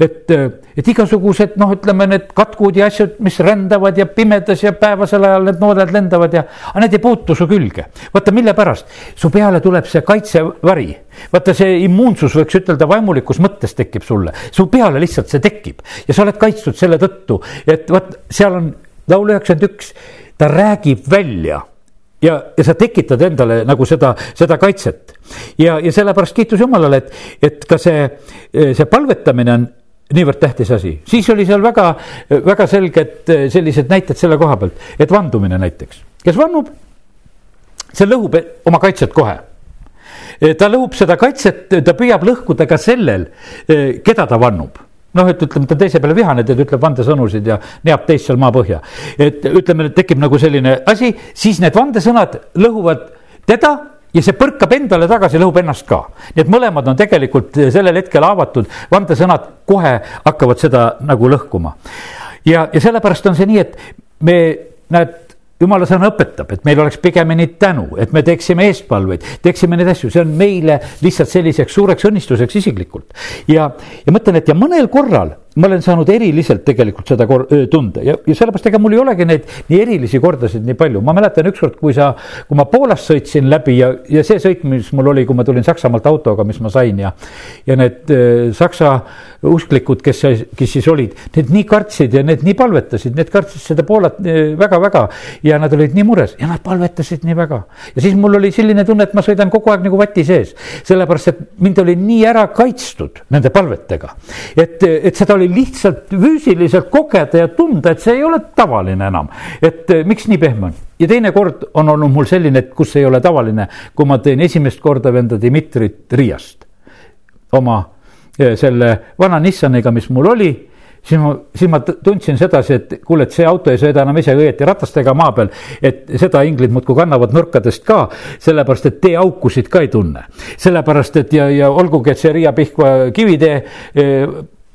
et, eh, et igasugused noh, ütleme need katkud ja asjad, mis rändavad ja pimedas ja päevasel ajal need nooled lendavad ja, aga need ei puutu su külge. vaata, mille pärast, su peale tuleb see kaitsevari. vaata, see immuunsus võiks ütelda vaimulikus mõttes tekib sulle, su peale lihtsalt see tekib ja sa oled kaitstud selle tõttu, et vot seal on laul üheksakümmend üks, ta räägib välja ja, ja sa tekitad endale nagu seda, seda kaitset. ja, ja sellepärast kiitus Jumalale, et, et ka see, see palvetamine on niivõrd tähtis asi, siis oli seal väga, väga selged sellised näited selle koha pealt, et vandumine näiteks, kes vannub, see lõhub oma kaitset kohe. Ta lõhub seda kaitset, ta püüab lõhkuda ka sellel, keda ta vannub noh, et ütleme, ta teise peale vihane, ta ütleb vandesõnusid ja neab teist seal maapõhja. et ütleme, tekib nagu selline asi, siis need vandesõnad lõhuvad teda ja see põrkab endale tagasi, lõhub ennast ka. nii et mõlemad on tegelikult sellel hetkel haavatud, vandesõnad kohe hakkavad seda nagu lõhkuma. ja, ja sellepärast on see nii, et me, näed, jumala sõna õpetab, et meil oleks pigemini tänu, et me teeksime eespalveid, teeksime neid asju, see on meile lihtsalt selliseks suureks õnnistuseks isiklikult. ja, ja mõtlen, et ja mõnel korral ma olen saanud eriliselt tegelikult seda kor-, tunda ja, ja sellepärast ega mul ei olegi neid nii erilisi kordasid nii palju, ma mäletan ükskord, kui sa, kui ma Poolast sõitsin läbi ja, ja see sõit, mis mul oli, kui ma tulin Saksamaalt autoga, mis ma sain ja, ja need äh, saksa usklikud, kes, kes siis olid, need nii kartsid ja need nii palvetasid, need kartsid seda Poolat väga-väga ja nad olid nii mures ja nad palvetasid nii väga. ja siis mul oli selline tunne, et ma sõidan kogu aeg nagu vati sees, sellepärast et mind oli nii ära kaitstud nende palvetega, et, et seda oli oli lihtsalt füüsiliselt kogeda ja tunda, et see ei ole tavaline enam. et eh, miks nii pehme on? ja teine kord on olnud mul selline, et kus ei ole tavaline, kui ma teen esimest korda venda Dmitrit Riiast. oma eh, selle vana Nissaniga, mis mul oli siis ma, siis ma tundsin sedasi, et kuule, et see auto ei sõida enam ise õieti ratastega maa peal, et seda inglid muudkui kannavad nurkadest ka, sellepärast et teeaukusid ka ei tunne. sellepärast, et ja, ja olgugi, et see Riia Pihkva kivitee eh,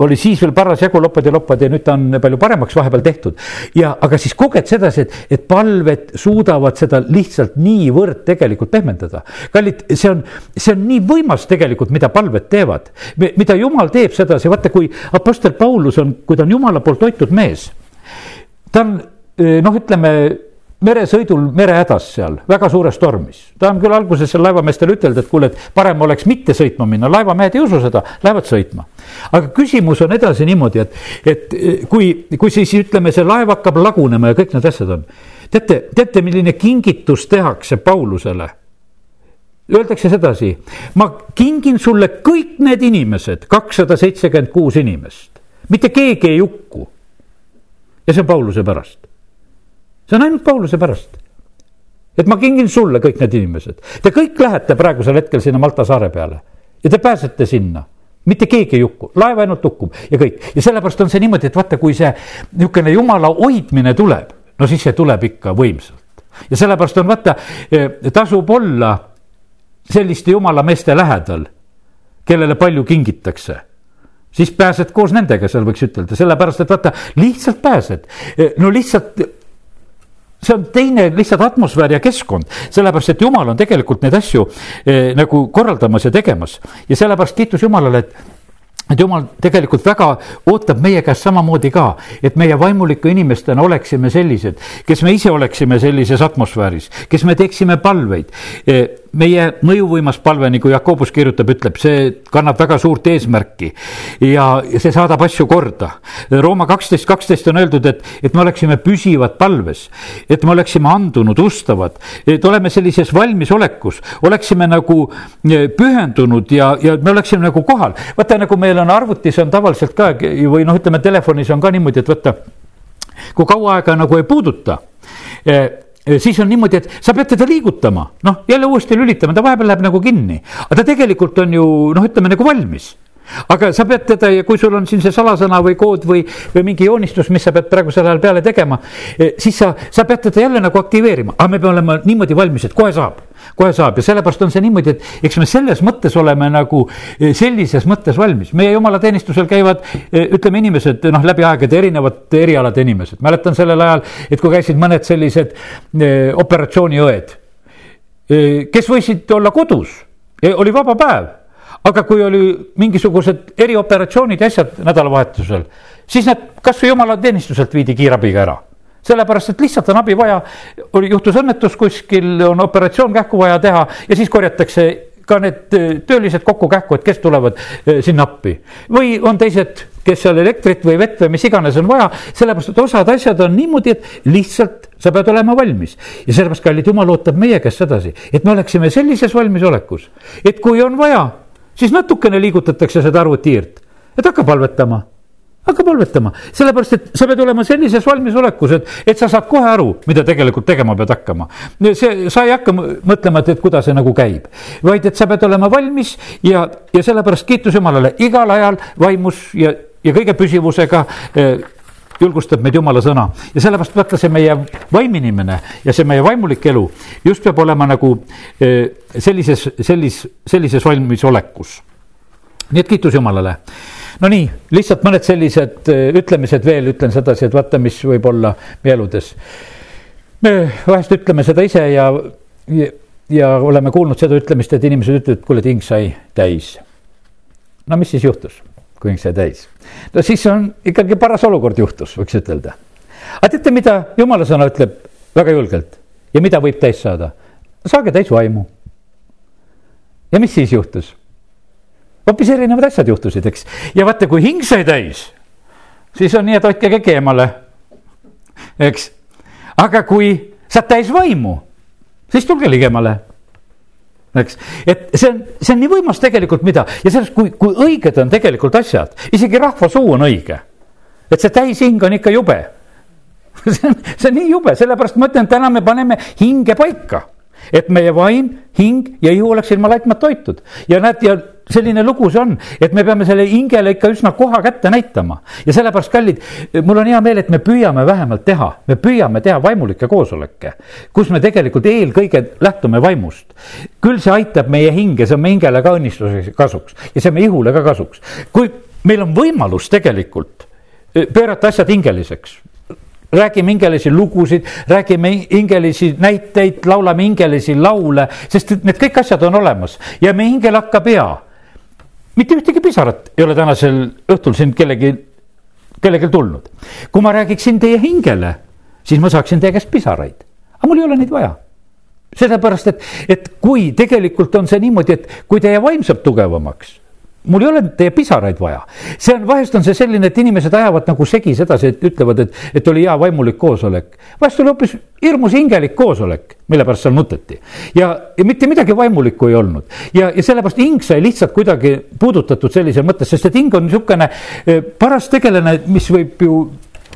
oli siis veel parasjagu loppad ja nüüd ta on palju paremaks vahepeal tehtud. ja, aga siis koged sedasi, et, et palved suudavad seda lihtsalt niivõrd tegelikult pehmendada. kallid, see on, see on nii võimas tegelikult, mida palved teevad, mida jumal teeb sedasi, vaata, kui Apostel Paulus on, kui ta on jumala poolt hoitud mees. ta on noh, ütleme meresõidul merehädas seal, väga suures tormis. ta on küll alguses seal laevameestele ütelnud, et kuule, et parem oleks mitte sõitma minna, laevamehed ei usu seda, lähevad sõitma. aga küsimus on edasi niimoodi, et, et kui, kui siis ütleme, see laev hakkab lagunema ja kõik need asjad on. teate, teate, milline kingitus tehakse Paulusele? Öeldakse sedasi, ma kingin sulle kõik need inimesed, kakssada seitsekümmend kuus inimest, mitte keegi ei hukku. ja see on Pauluse pärast see on ainult Pauluse pärast. et ma kingin sulle kõik need inimesed, te kõik lähete praegusel hetkel sinna Malta saare peale. Ja te pääsete sinna. Mitte keegi ei hukku, laev ainult hukkub. Ja kõik. Ja sellepärast on see niimoodi, et vaata, kui see niisugune jumala hoidmine tuleb, no siis see tuleb ikka võimsalt. ja sellepärast on vaata, eh, tasub olla selliste jumala meeste lähedal, kellele palju kingitakse. Siis pääsed koos nendega, seal võiks ütelda, sellepärast et vaata, lihtsalt pääsed. Eh, no lihtsalt see on teine lihtsalt atmosfäär ja keskkond, sellepärast et jumal on tegelikult neid asju eh, nagu korraldamas ja tegemas. ja sellepärast kiitus Jumalale, et et jumal tegelikult väga ootab meie käest samamoodi ka, et meie vaimuliku inimestena oleksime sellised, kes me ise oleksime sellises atmosfääris, kes me teeksime palveid. Eh, meie mõjuvõimas palve, nagu Jakobus kirjutab, ütleb, see kannab väga suurt eesmärki ja see saadab asju korda. Rooma kaksteist, kaksteist on öeldud, et, et me oleksime püsivad palves, et me oleksime andunud, ustavad, et oleme sellises valmisolekus, oleksime nagu eh, pühendunud ja, ja me oleksime nagu kohal. vaata, nagu meil on arvutis on tavaliselt ka või noh, ütleme telefonis on ka niimoodi, et vaata, kui kaua aega nagu ei puuduta eh, siis on niimoodi, et sa pead teda liigutama, noh jälle uuesti lülitama, ta vahepeal läheb nagu kinni, aga ta tegelikult on ju noh, ütleme nagu valmis aga sa pead teda ja kui sul on siin see salasõna või kood või, või mingi joonistus, mis sa pead praegusel ajal peale tegema, eh, siis sa, sa pead teda jälle nagu aktiveerima, aga me peame olema niimoodi valmis, et kohe saab. Kohe saab. Ja sellepärast on see niimoodi, et eks me selles mõttes oleme nagu eh, sellises mõttes valmis, meie jumalateenistusel käivad, eh, ütleme inimesed noh, läbi aegade erinevate erialade inimesed, mäletan sellel ajal, et kui käisid mõned sellised operatsiooniõed, kes võisid olla kodus, oli vaba päev aga kui oli mingisugused erioperatsioonid ja asjad nädalavahetusel, siis nad kasvõi jumalateenistuselt viidi kiirabiga ära sellepärast, et lihtsalt on abi vaja, oli, juhtus õnnetus kuskil, on operatsioon kähku vaja teha ja siis korjatakse ka need äh, töölised kokku kähku, et kes tulevad äh, sinna appi. või on teised, kes seal elektrit või vett või mis iganes on vaja, sellepärast et osad asjad on niimoodi, et lihtsalt sa pead olema valmis. ja sellepärast, kallid jumal ootab meie käest sedasi, et me oleksime sellises valmisolekus, et kui on vaja, siis natukene liigutatakse seda arvutiirt, et hakka palvetama. Hakka palvetama, sellepärast et sa pead olema sellises valmisolekus, et, et sa saad kohe aru, mida tegelikult tegema pead hakkama. see, sa ei hakka mõtlema, et, et kuidas see nagu käib, vaid et sa pead olema valmis ja, ja sellepärast kiitus Jumalale. Igal ajal vaimus ja, ja kõige püsivusega eh, julgustab meid jumala sõna ja sellepärast vaata see meie vaiminimene ja see meie vaimulik elu just peab olema nagu eh, sellises, sellis, sellises valmisolekus. nii et kiitus Jumalale no nii, lihtsalt mõned sellised äh, ütlemised veel, ütlen sedasi, et vaata, mis võib olla meie eludes. me vahest ütleme seda ise ja, ja, ja oleme kuulnud seda ütlemist, et inimesed ütlevad, kuule, ting sai täis. no mis siis juhtus? Kui hing sai täis. no siis on ikkagi paras olukord juhtus, võiks ütelda. aga teate, mida jumala sõna ütleb väga julgelt ja mida võib täis saada? saage täis vaimu. ja mis siis juhtus? hoopis erinevad asjad juhtusid, eks, ja vaata, kui hing sai täis, siis on nii, et hoidke kägi eemale, eks. aga kui saad täis vaimu, siis tulge ligemale eks, et see on, see on nii võimas tegelikult, mida ja sellest, kui, kui õiged on tegelikult asjad, isegi rahva suu on õige. et see täishing on ikka jube. See on, see on nii jube, sellepärast ma ütlen, täna me paneme hinge paika. Et meie vaim, hing ja ihu oleks ilma laitmata hoitud. Ja näed ja selline lugu see on, et me peame selle hingele ikka üsna koha kätte näitama ja sellepärast, kallid, mul on hea meel, et me püüame vähemalt teha, me püüame teha vaimulikke koosolekke, kus me tegelikult eelkõige lähtume vaimust. küll see aitab meie hinge, see on meie hingele ka õnnistuseks kasuks ja see on meie ihule ka kasuks. kui meil on võimalus tegelikult pöörata asjad hingeliseks, räägime hingelisi lugusid, räägime hingelisi näiteid, laulame hingelisi laule, sest need kõik asjad on olemas ja meie hingel hakkab hea mitte ühtegi pisarat ei ole tänasel õhtul siin kellegi, kellelgi tulnud. kui ma räägiksin teie hingele, siis ma saaksin teie käest pisaraid, aga mul ei ole neid vaja sellepärast, et, et kui tegelikult on see niimoodi, et kui teie vaim saab tugevamaks mul ei ole teie pisaraid vaja. see on, vahest on see selline, et inimesed ajavad nagu segi sedasi, et ütlevad, et, et oli hea vaimulik koosolek. vahest oli hoopis hirmus hingelik koosolek, mille pärast seal nuteti. ja, ja mitte midagi vaimulikku ei olnud. ja, ja sellepärast hing sai lihtsalt kuidagi puudutatud sellises mõttes, sest et hing on niisugune eh, paras tegelane, mis võib ju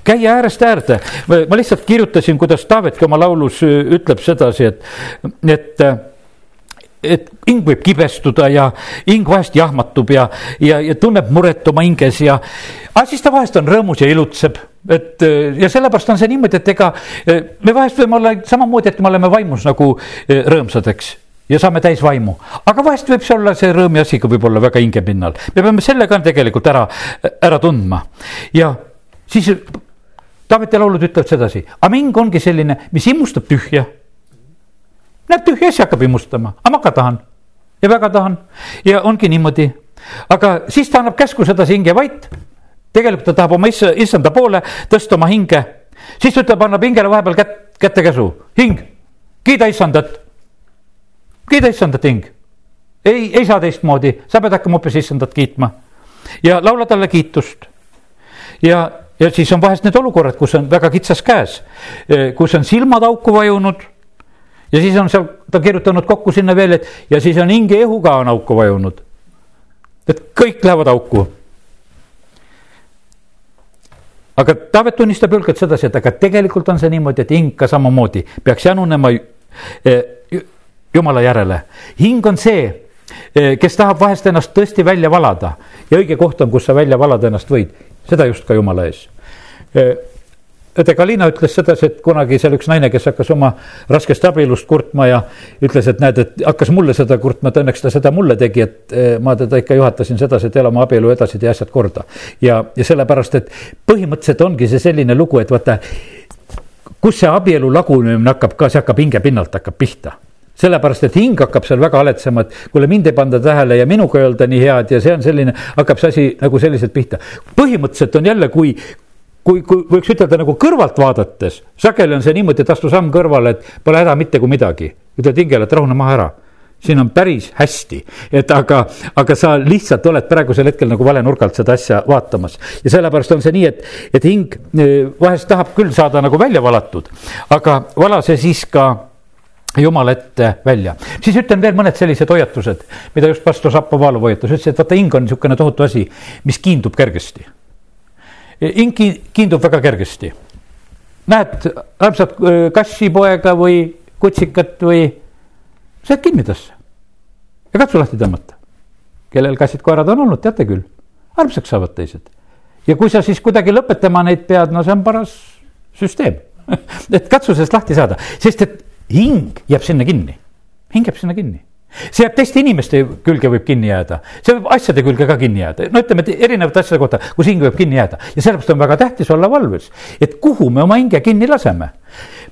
käia äärest äärde. ma lihtsalt kirjutasin, kuidas Taavetki oma laulus eh, ütleb sedasi, et, et et hing võib kibestuda ja hing vahest jahmatub ja, ja, ja tunneb muret oma hinges ja, aga siis ta vahest on rõõmus ja ilutseb, et ja sellepärast on see niimoodi, et ega me vahest võime olla samamoodi, et me oleme vaimus nagu eh, rõõmsad, eks ja saame täis vaimu, aga vahest võib see olla see rõõm ja asi ka võib-olla väga hingepinnal, me peame selle ka tegelikult ära, ära tundma. Ja siis Taaveti laulud ütlevad sedasi, aga hing ongi selline, mis immustab tühja näeb tühja asja hakkab imustama, aga ma ka tahan ja väga tahan ja ongi niimoodi. aga siis ta annab käsku sedasi hinge vait. tegelikult ta tahab oma issa, issanda poole tõsta oma hinge, siis ta ütleb, annab hingele vahepeal kätt, kätekäsu, hing, kiida issandat. kiida issandat, hing. ei, ei saa teistmoodi, sa pead hakkama hoopis issandat kiitma ja laula talle kiitust. ja, ja siis on vahest need olukorrad, kus on väga kitsas käes, kus on silmad auku vajunud ja siis on seal ta kirjutanud kokku sinna veel, et ja siis on hinge õhu ka on auku vajunud. et kõik lähevad auku. aga Taavet tunnistab julgelt sedasi, et aga tegelikult on see niimoodi, et hing ka samamoodi peaks janunema eh, jumala järele. hing on see, eh, kes tahab vahest ennast tõesti välja valada ja õige koht on, kus sa välja valada ennast võid, seda just ka jumala ees eh, õde Kalina ütles sedasi, et kunagi seal üks naine, kes hakkas oma raskest abielust kurtma ja ütles, et näed, et hakkas mulle seda kurtma, et õnneks ta seda mulle tegi, et eh, ma teda ikka juhatasin sedasi, et elame abielu edasi, tee asjad korda. ja, ja sellepärast, et põhimõtteliselt ongi see selline lugu, et vaata, kus see abielu lagunemine hakkab ka, see hakkab hingepinnalt hakkab pihta sellepärast, et hing hakkab seal väga haletsema, et kuule, mind ei panda tähele ja minuga ei olda nii head ja see on selline, hakkab see asi nagu selliselt pihta. põhimõtteliselt on jälle, kui, kui, kui võiks ütelda nagu kõrvalt vaadates, sageli on see niimoodi, et astu samm kõrvale, et pole häda mitte kui midagi. ütled hingele, et rahune maha ära. siin on päris hästi, et aga, aga sa lihtsalt oled praegusel hetkel nagu vale nurga alt seda asja vaatamas. ja sellepärast on see nii, et, et hing eh, vahest tahab küll saada nagu välja valatud, aga vala see siis ka jumala ette välja. siis ütlen veel mõned sellised hoiatused, mida just pastor Šapovalov hoiatas, ütles, et vaata, hing on niisugune tohutu asi, mis kiindub kergesti hing kiindub väga kergesti. näed armsat äh, kassipoega või kutsikat või, sa jääd kinni tasse ja katsu lahti tõmmata. kellel kassid-koerad on olnud, teate küll, armsaks saavad teised. ja kui sa siis kuidagi lõpetama neid pead, no see on paras süsteem et katsu sellest lahti saada, sest et hing jääb sinna kinni, hing jääb sinna kinni see jääb teiste inimeste külge võib kinni jääda, see võib asjade külge ka kinni jääda, no ütleme, et erinevate asjade kohta, kus hing võib kinni jääda. Ja sellepärast on väga tähtis olla valves, et kuhu me oma hinge kinni laseme.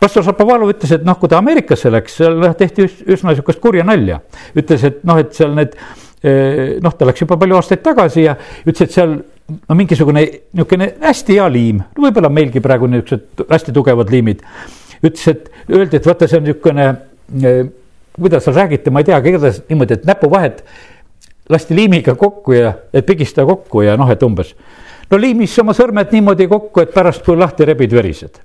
pastor Šapovalov ütles, et noh, kui ta Ameerikasse läks, seal tehti üsna sihukest kurja nalja, ütles, et noh, et seal need noh, ta läks juba palju aastaid tagasi ja ütles, et seal no mingisugune niisugune hästi hea liim, võib-olla meilgi praegu niisugused hästi tugevad liimid. ütles, et öeldi, et vaata, see on niisugune, kuidas seal räägiti, ma ei teagi, igatahes niimoodi, et näpuvahed lasti liimiga kokku ja, et pigistada kokku ja noh, et umbes. no liimis oma sõrmed niimoodi kokku, et pärast, kui lahti rebid, verised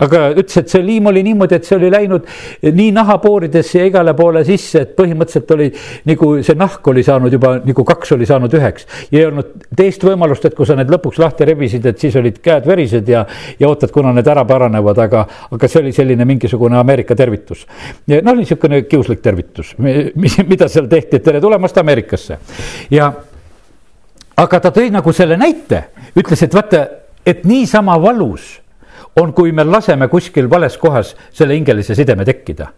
aga ütles, et see liim oli niimoodi, et see oli läinud nii nahapooridesse ja igale poole sisse, et põhimõtteliselt oli nagu see nahk oli saanud juba nagu kaks oli saanud üheks. ei olnud teist võimalust, et kui sa need lõpuks lahti rebisid, et siis olid käed verised ja, ja ootad, kuna need ära paranevad, aga, aga see oli selline mingisugune Ameerika tervitus. noh, niisugune kiuslik tervitus, mis, mida seal tehti, et tere tulemast Ameerikasse ja aga ta tõi nagu selle näite, ütles, et vaata, et niisama valus on, kui me laseme kuskil vales kohas selle hingelise sideme tekkida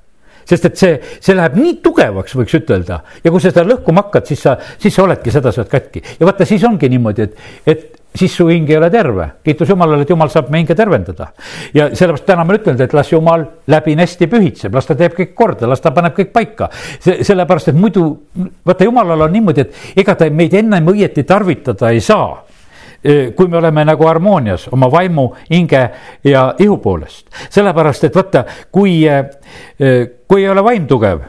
sest et see, see läheb nii tugevaks, võiks ütelda ja kui sa seda lõhkuma hakkad, siis sa, siis sa oledki sedasi katki ja vaata, siis ongi niimoodi, et, et siis su hing ei ole terve. kiitus Jumalale, et Jumal saab meie hinge tervendada. ja sellepärast täna ma ütelnud, et las Jumal läbinesti pühitseb, las ta teeb kõik korda, las ta paneb kõik paika. see, sellepärast, et muidu, vaata Jumalal on niimoodi, et ega ta meid ennem õieti tarvitada ei saa kui me oleme nagu harmoonias oma vaimu, hinge ja ihu poolest. sellepärast, et vaata, kui, kui ei ole vaim tugev,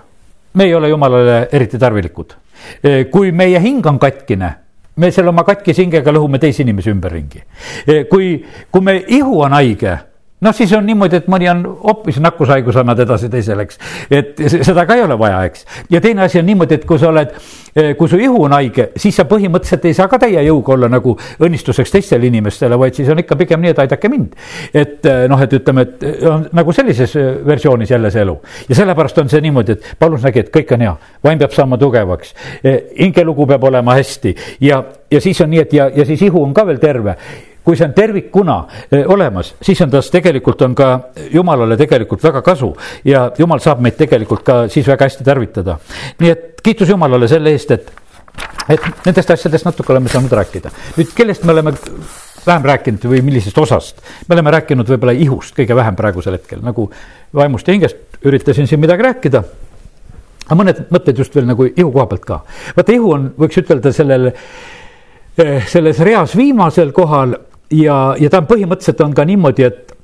me ei ole jumalale eriti tarvilikud. kui meie hing on katkine me selle oma katkise hingega lõhume teisi inimesi ümberringi. kui, kui me ihu on haige noh, siis on niimoodi, et mõni on hoopis nakkushaigus, annad edasi teisele, eks. et seda ka ei ole vaja, eks. ja teine asi on niimoodi, et kui sa oled, eh, kui su ihu on haige, siis sa põhimõtteliselt ei saa ka täie jõuga olla nagu õnnistuseks teistele inimestele, vaid siis on ikka pigem nii, et aidake mind. et eh, noh, et ütleme, et eh, on nagu sellises versioonis jälle see elu. ja sellepärast on see niimoodi, et Paulus nägi, et kõik on hea, vaim peab saama tugevaks, hingelugu peab olema hästi ja, ja siis on nii, et ja, ja siis ihu on ka veel terve kui see on tervikuna eh, olemas, siis on tas tegelikult on ka jumalale tegelikult väga kasu ja jumal saab meid tegelikult ka siis väga hästi tarvitada. nii et kiitus Jumalale selle eest, et, et nendest asjadest natuke oleme saanud rääkida. nüüd, kellest me oleme vähem rääkinud või millisest osast, me oleme rääkinud võib-olla ihust kõige vähem praegusel hetkel, nagu vaimust ja hingest üritasin siin midagi rääkida aga mõned mõtted just veel nagu ihu koha pealt ka. vaata, ihu on, võiks ütelda sellel, eh, selles reas viimasel kohal ja, ja ta on põhimõtteliselt on ka niimoodi, et,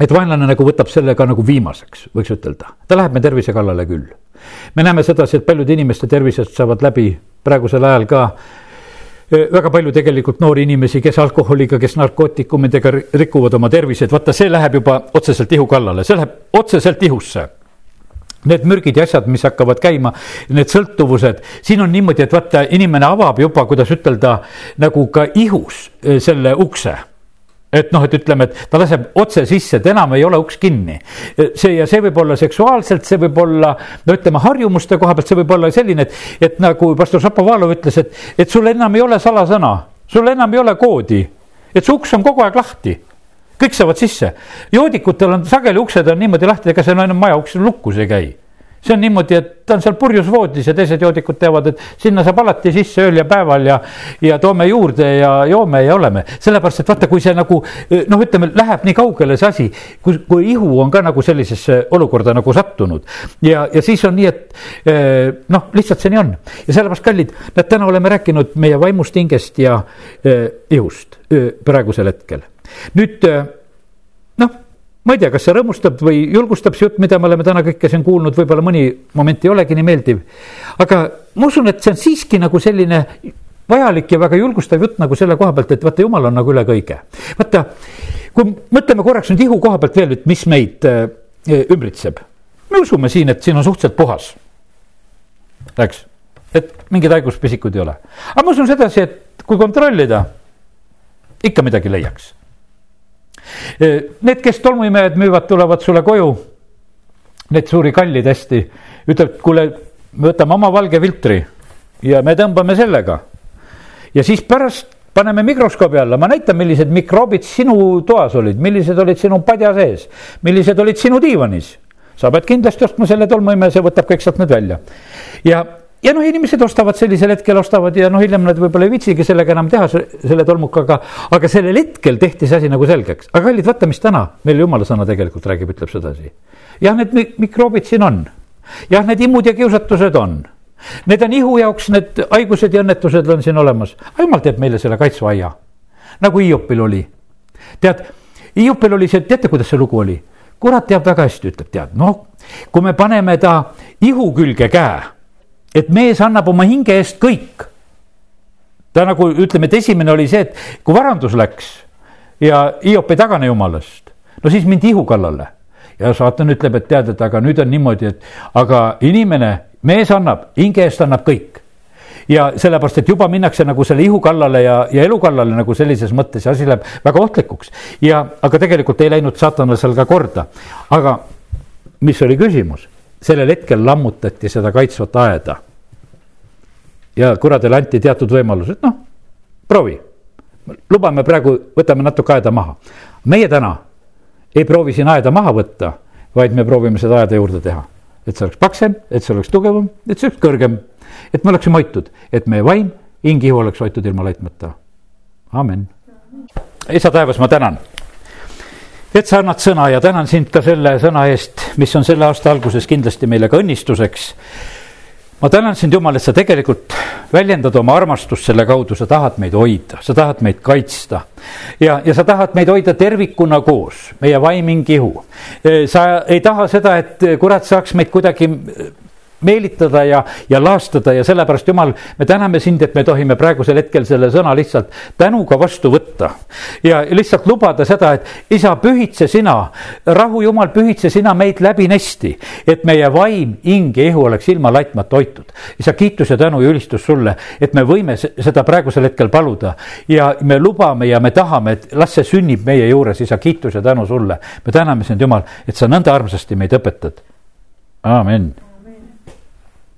et vaenlane nagu võtab selle ka nagu viimaseks, võiks ütelda, ta läheb me tervise kallale küll. me näeme sedasi, et paljude inimeste tervised saavad läbi praegusel ajal ka e, väga palju tegelikult noori inimesi, kes alkoholiga, kes narkootikumidega rikuvad oma tervised, vaata, see läheb juba otseselt ihu kallale, see läheb otseselt ihusse need mürgid ja asjad, mis hakkavad käima, need sõltuvused, siin on niimoodi, et vaata, inimene avab juba, kuidas ütelda, nagu ka ihus eh, selle ukse. Et noh, et ütleme, et ta laseb otse sisse, et enam ei ole uks kinni. Eh, see ja see võib olla seksuaalselt, see võib olla, no ütleme, harjumuste koha pealt, see võib olla selline, et, et nagu pastor Šapovalov ütles, et, et sul enam ei ole salasõna, sul enam ei ole koodi, et su uks on kogu aeg lahti kõik saavad sisse. joodikutel on sageli uksed on niimoodi lahti, ega no enam maja uks lukus ei käi see on niimoodi, et ta on seal purjus voodis ja teised joodikud teavad, et sinna saab alati sisse ööl ja päeval ja, ja toome juurde ja joome ja oleme. sellepärast, et vaata, kui see nagu noh, ütleme, läheb nii kaugele see asi, kui, kui ihu on ka nagu sellisesse olukorda nagu sattunud ja, ja siis on nii, et noh, lihtsalt see nii on ja sellepärast, kallid, näed, täna oleme rääkinud meie vaimust, hingest ja eh, ihust praegusel hetkel. nüüd noh ma ei tea, kas see rõõmustab või julgustab see jutt, mida me oleme täna kõike siin kuulnud, võib-olla mõni moment ei olegi nii meeldiv. aga ma usun, et see on siiski nagu selline vajalik ja väga julgustav jutt nagu selle koha pealt, et vaata, jumal on nagu üle kõige. vaata, kui mõtleme korraks nüüd ihu koha pealt veel, et mis meid äh, ümbritseb. me usume siin, et siin on suhteliselt puhas. eks, et mingeid haiguspisikud ei ole. aga ma usun sedasi, et kui kontrollida, ikka midagi leiaks Need, kes tolmuimejad müüvad, tulevad sulle koju, need suuri kallid hästi, ütlevad, kuule, me võtame oma valge filtri ja me tõmbame sellega. ja siis pärast paneme mikroskoobi alla, ma näitan, millised mikroobid sinu toas olid, millised olid sinu padja sees, millised olid sinu diivanis. sa pead kindlasti ostma selle tolmuimeja, see võtab kõik sealt need välja. ja ja noh, inimesed ostavad sellisel hetkel, ostavad ja noh, hiljem nad võib-olla ei viitsigi sellega enam teha, selle tolmukaga. aga sellel hetkel tehti see asi nagu selgeks, aga kallid, vaata, mis täna meil jumala sõna tegelikult räägib, ütleb sedasi. jah, need mikroobid siin on, jah, need imud ja kiusatused on Need on ihu jaoks, need haigused ja õnnetused on siin olemas, jumal teeb meile selle kaitseaia. nagu Hiopil oli. tead, Hiopil oli see, teate, kuidas see lugu oli? kurat teab väga hästi, ütleb, tead, noh, kui me paneme ta ihu külge käe, et mees annab oma hinge eest kõik. ta nagu ütleme, et esimene oli see, et kui varandus läks ja Hiop ei tagane jumalast, no siis mindi ihu kallale ja saatan ütleb, et tead, et aga nüüd on niimoodi, et aga inimene mees annab, hinge eest annab kõik ja sellepärast, et juba minnakse nagu selle ihu kallale ja, ja elu kallale nagu sellises mõttes ja asi läheb väga ohtlikuks. ja, aga tegelikult ei läinud saatanal seal ka korda. aga mis oli küsimus? sellel hetkel lammutati seda kaitsvat aeda. Ja kuradele anti teatud võimalused, noh, proovi. lubame praegu, võtame natuke aeda maha. meie täna ei proovi siin aeda maha võtta, vaid me proovime seda aeda juurde teha et see oleks paksem, et see oleks tugevam, et see oleks kõrgem. et me oleksime hoitud, et meie vaim, hing, ihu oleks hoitud ilma laitmata. amin. isa taevas, ma tänan, et sa annad sõna ja tänan sind ka selle sõna eest, mis on selle aasta alguses kindlasti meile ka õnnistuseks ma tänan sind, Jumal, et sa tegelikult väljendad oma armastust selle kaudu, sa tahad meid hoida, sa tahad meid kaitsta. ja, ja sa tahad meid hoida tervikuna koos, meie vaiming ihu. sa ei taha seda, et kurat saaks meid kuidagi meelitada ja, ja laastada ja sellepärast, Jumal, me täname sind, et me tohime praegusel hetkel selle sõna lihtsalt tänuga vastu võtta. ja lihtsalt lubada seda, et isa, pühitse sina, rahu Jumal, pühitse sina meid läbinesti, et meie vaim, hing ja ihu oleks ilma laitmata hoitud. isa, kiitus ja tänu ja ülistus sulle, et me võime seda praegusel hetkel paluda ja me lubame ja me tahame, et las see sünnib meie juures, isa, kiitus ja tänu sulle. me täname sind, Jumal, et sa nõnda armsasti meid õpetad. amin